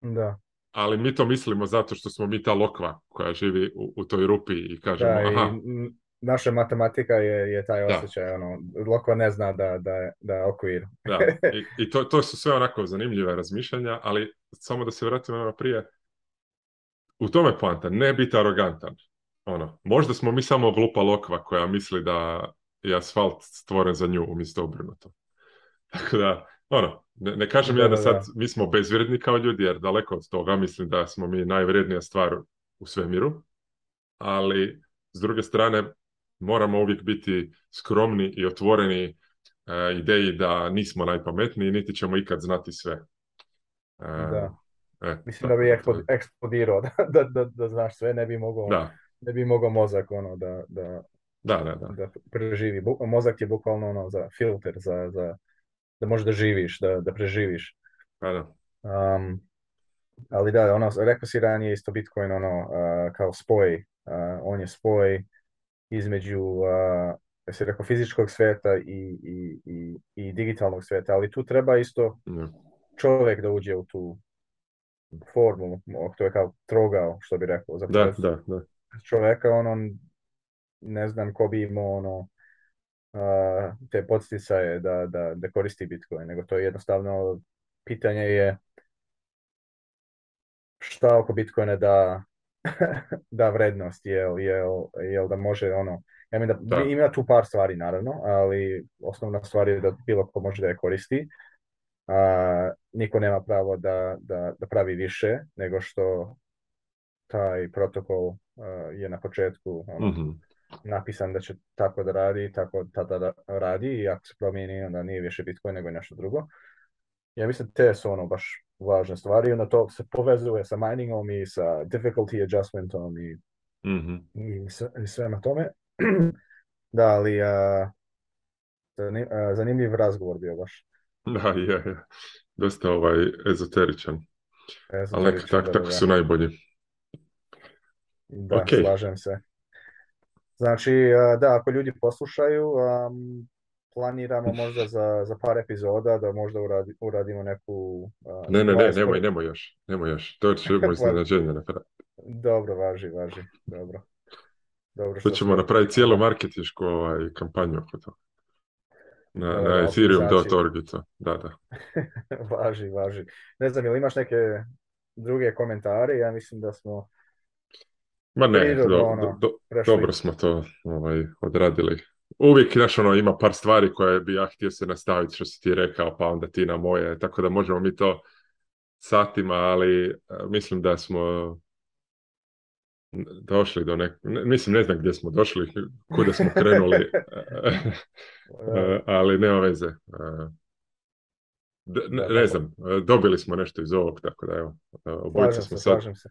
Da. Ali mi to mislimo zato što smo mi ta lokva koja živi u, toj rupi i kažemo aha naša matematika je, je taj osjećaj, ono, Loko ne zna da, da, da okvir. da, i, to, to, su sve onako zanimljive razmišljanja, ali samo da se vratimo na ono prije, u tome je poanta, ne biti arogantan. Ono, možda smo mi samo glupa lokva koja misli da je asfalt stvoren za nju umjesto obrnuto. Tako da, ono, ne, kažem ja da sad mi smo bezvredni kao ljudi, jer daleko od toga mislim da smo mi najvrednija stvar u svemiru, ali s druge strane moramo uvijek biti skromni i otvoreni e, ideji da nismo najpametniji, niti ćemo ikad znati sve. E, da. E, Mislim da, bi eksplodirao da, znaš sve, ne bi mogao, ne bi mogao mozak ono da, da, preživi. Mozak je bukvalno ono za filter, za, da možeš da živiš, da, preživiš. Pa da, ali da, ono, rekao si ranije isto Bitcoin ono, kao spoj, on je spoj između se fizičkog sveta i, i, i, i, digitalnog sveta, ali tu treba isto čovjek da uđe u tu formu, to je kao trogao, što bi rekao. Zapravo, da, da, da. Čovjeka, ono, ne znam ko bi imao ono, te podsticaje da, da, da koristi Bitcoin, nego to je jednostavno pitanje je šta oko Bitcoina da da vrednost, jel, je da može ono, ja mi da, ima tu par stvari naravno, ali osnovna stvar je da bilo ko može da je koristi. A, niko nema pravo da, da, da pravi više nego što taj protokol je na početku ono, mhm. napisan da će tako da radi, tako tada da radi i ako se promijeni onda nije više Bitcoin nego nešto drugo. Ja mislim te su ono baš važne stvari i onda to se povezuje sa miningom i sa difficulty adjustmentom i, mm-hmm. i, sve, i sve na tome. da, ali uh, zanimljiv razgovor bio baš. Da, je, je. Dosta ovaj ezoteričan. ezoteričan ali nekako tak, tako su najbolji. Da, okay. slažem se. Znači, da, ako ljudi poslušaju, planiramo možda za, za par epizoda da možda uradi, uradimo neku... ne, ne, ne, nemoj, nemoj još, nemoj još, to ćemo iznenađenje napraviti. Dobro, važi, važi, dobro. Dobro, što to ćemo napraviti cijelu marketišku ovaj, kampanju oko to. Na, na, na ethereum.org da, da. važi, važi. Ne znam, jel imaš neke druge komentare? Ja mislim da smo... Ma ne, ono, dobro smo to ovaj, odradili uvijek znaš, ono, ima par stvari koje bi ja htio se nastaviti što si ti rekao, pa onda ti na moje, tako da možemo mi to satima, ali e, mislim da smo došli do nek... mislim, ne znam gdje smo došli, kuda smo krenuli, e, e, ali nema veze. ne, znam, dobili smo nešto iz ovog, tako da evo, obojica smo sad. se.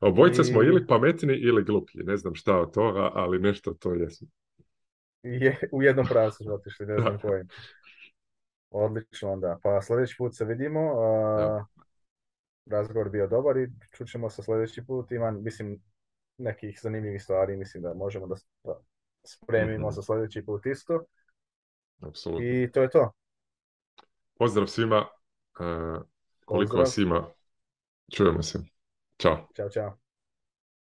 Obojica smo ili pametni ili glupi, ne znam šta od toga, ali nešto to jesmo je, u jednom pravcu smo otišli, ne znam koji. Odlično onda. Pa sljedeći put se vidimo. razgovor bio dobar i čućemo se sljedeći put. Imam, mislim, nekih zanimljivih stvari. Mislim da možemo da spremimo mm za sljedeći put isto. Absolutno. I to je to. Pozdrav svima. E, koliko Pozdrav. vas ima. Čujemo se. Ćao. Ćao, čao.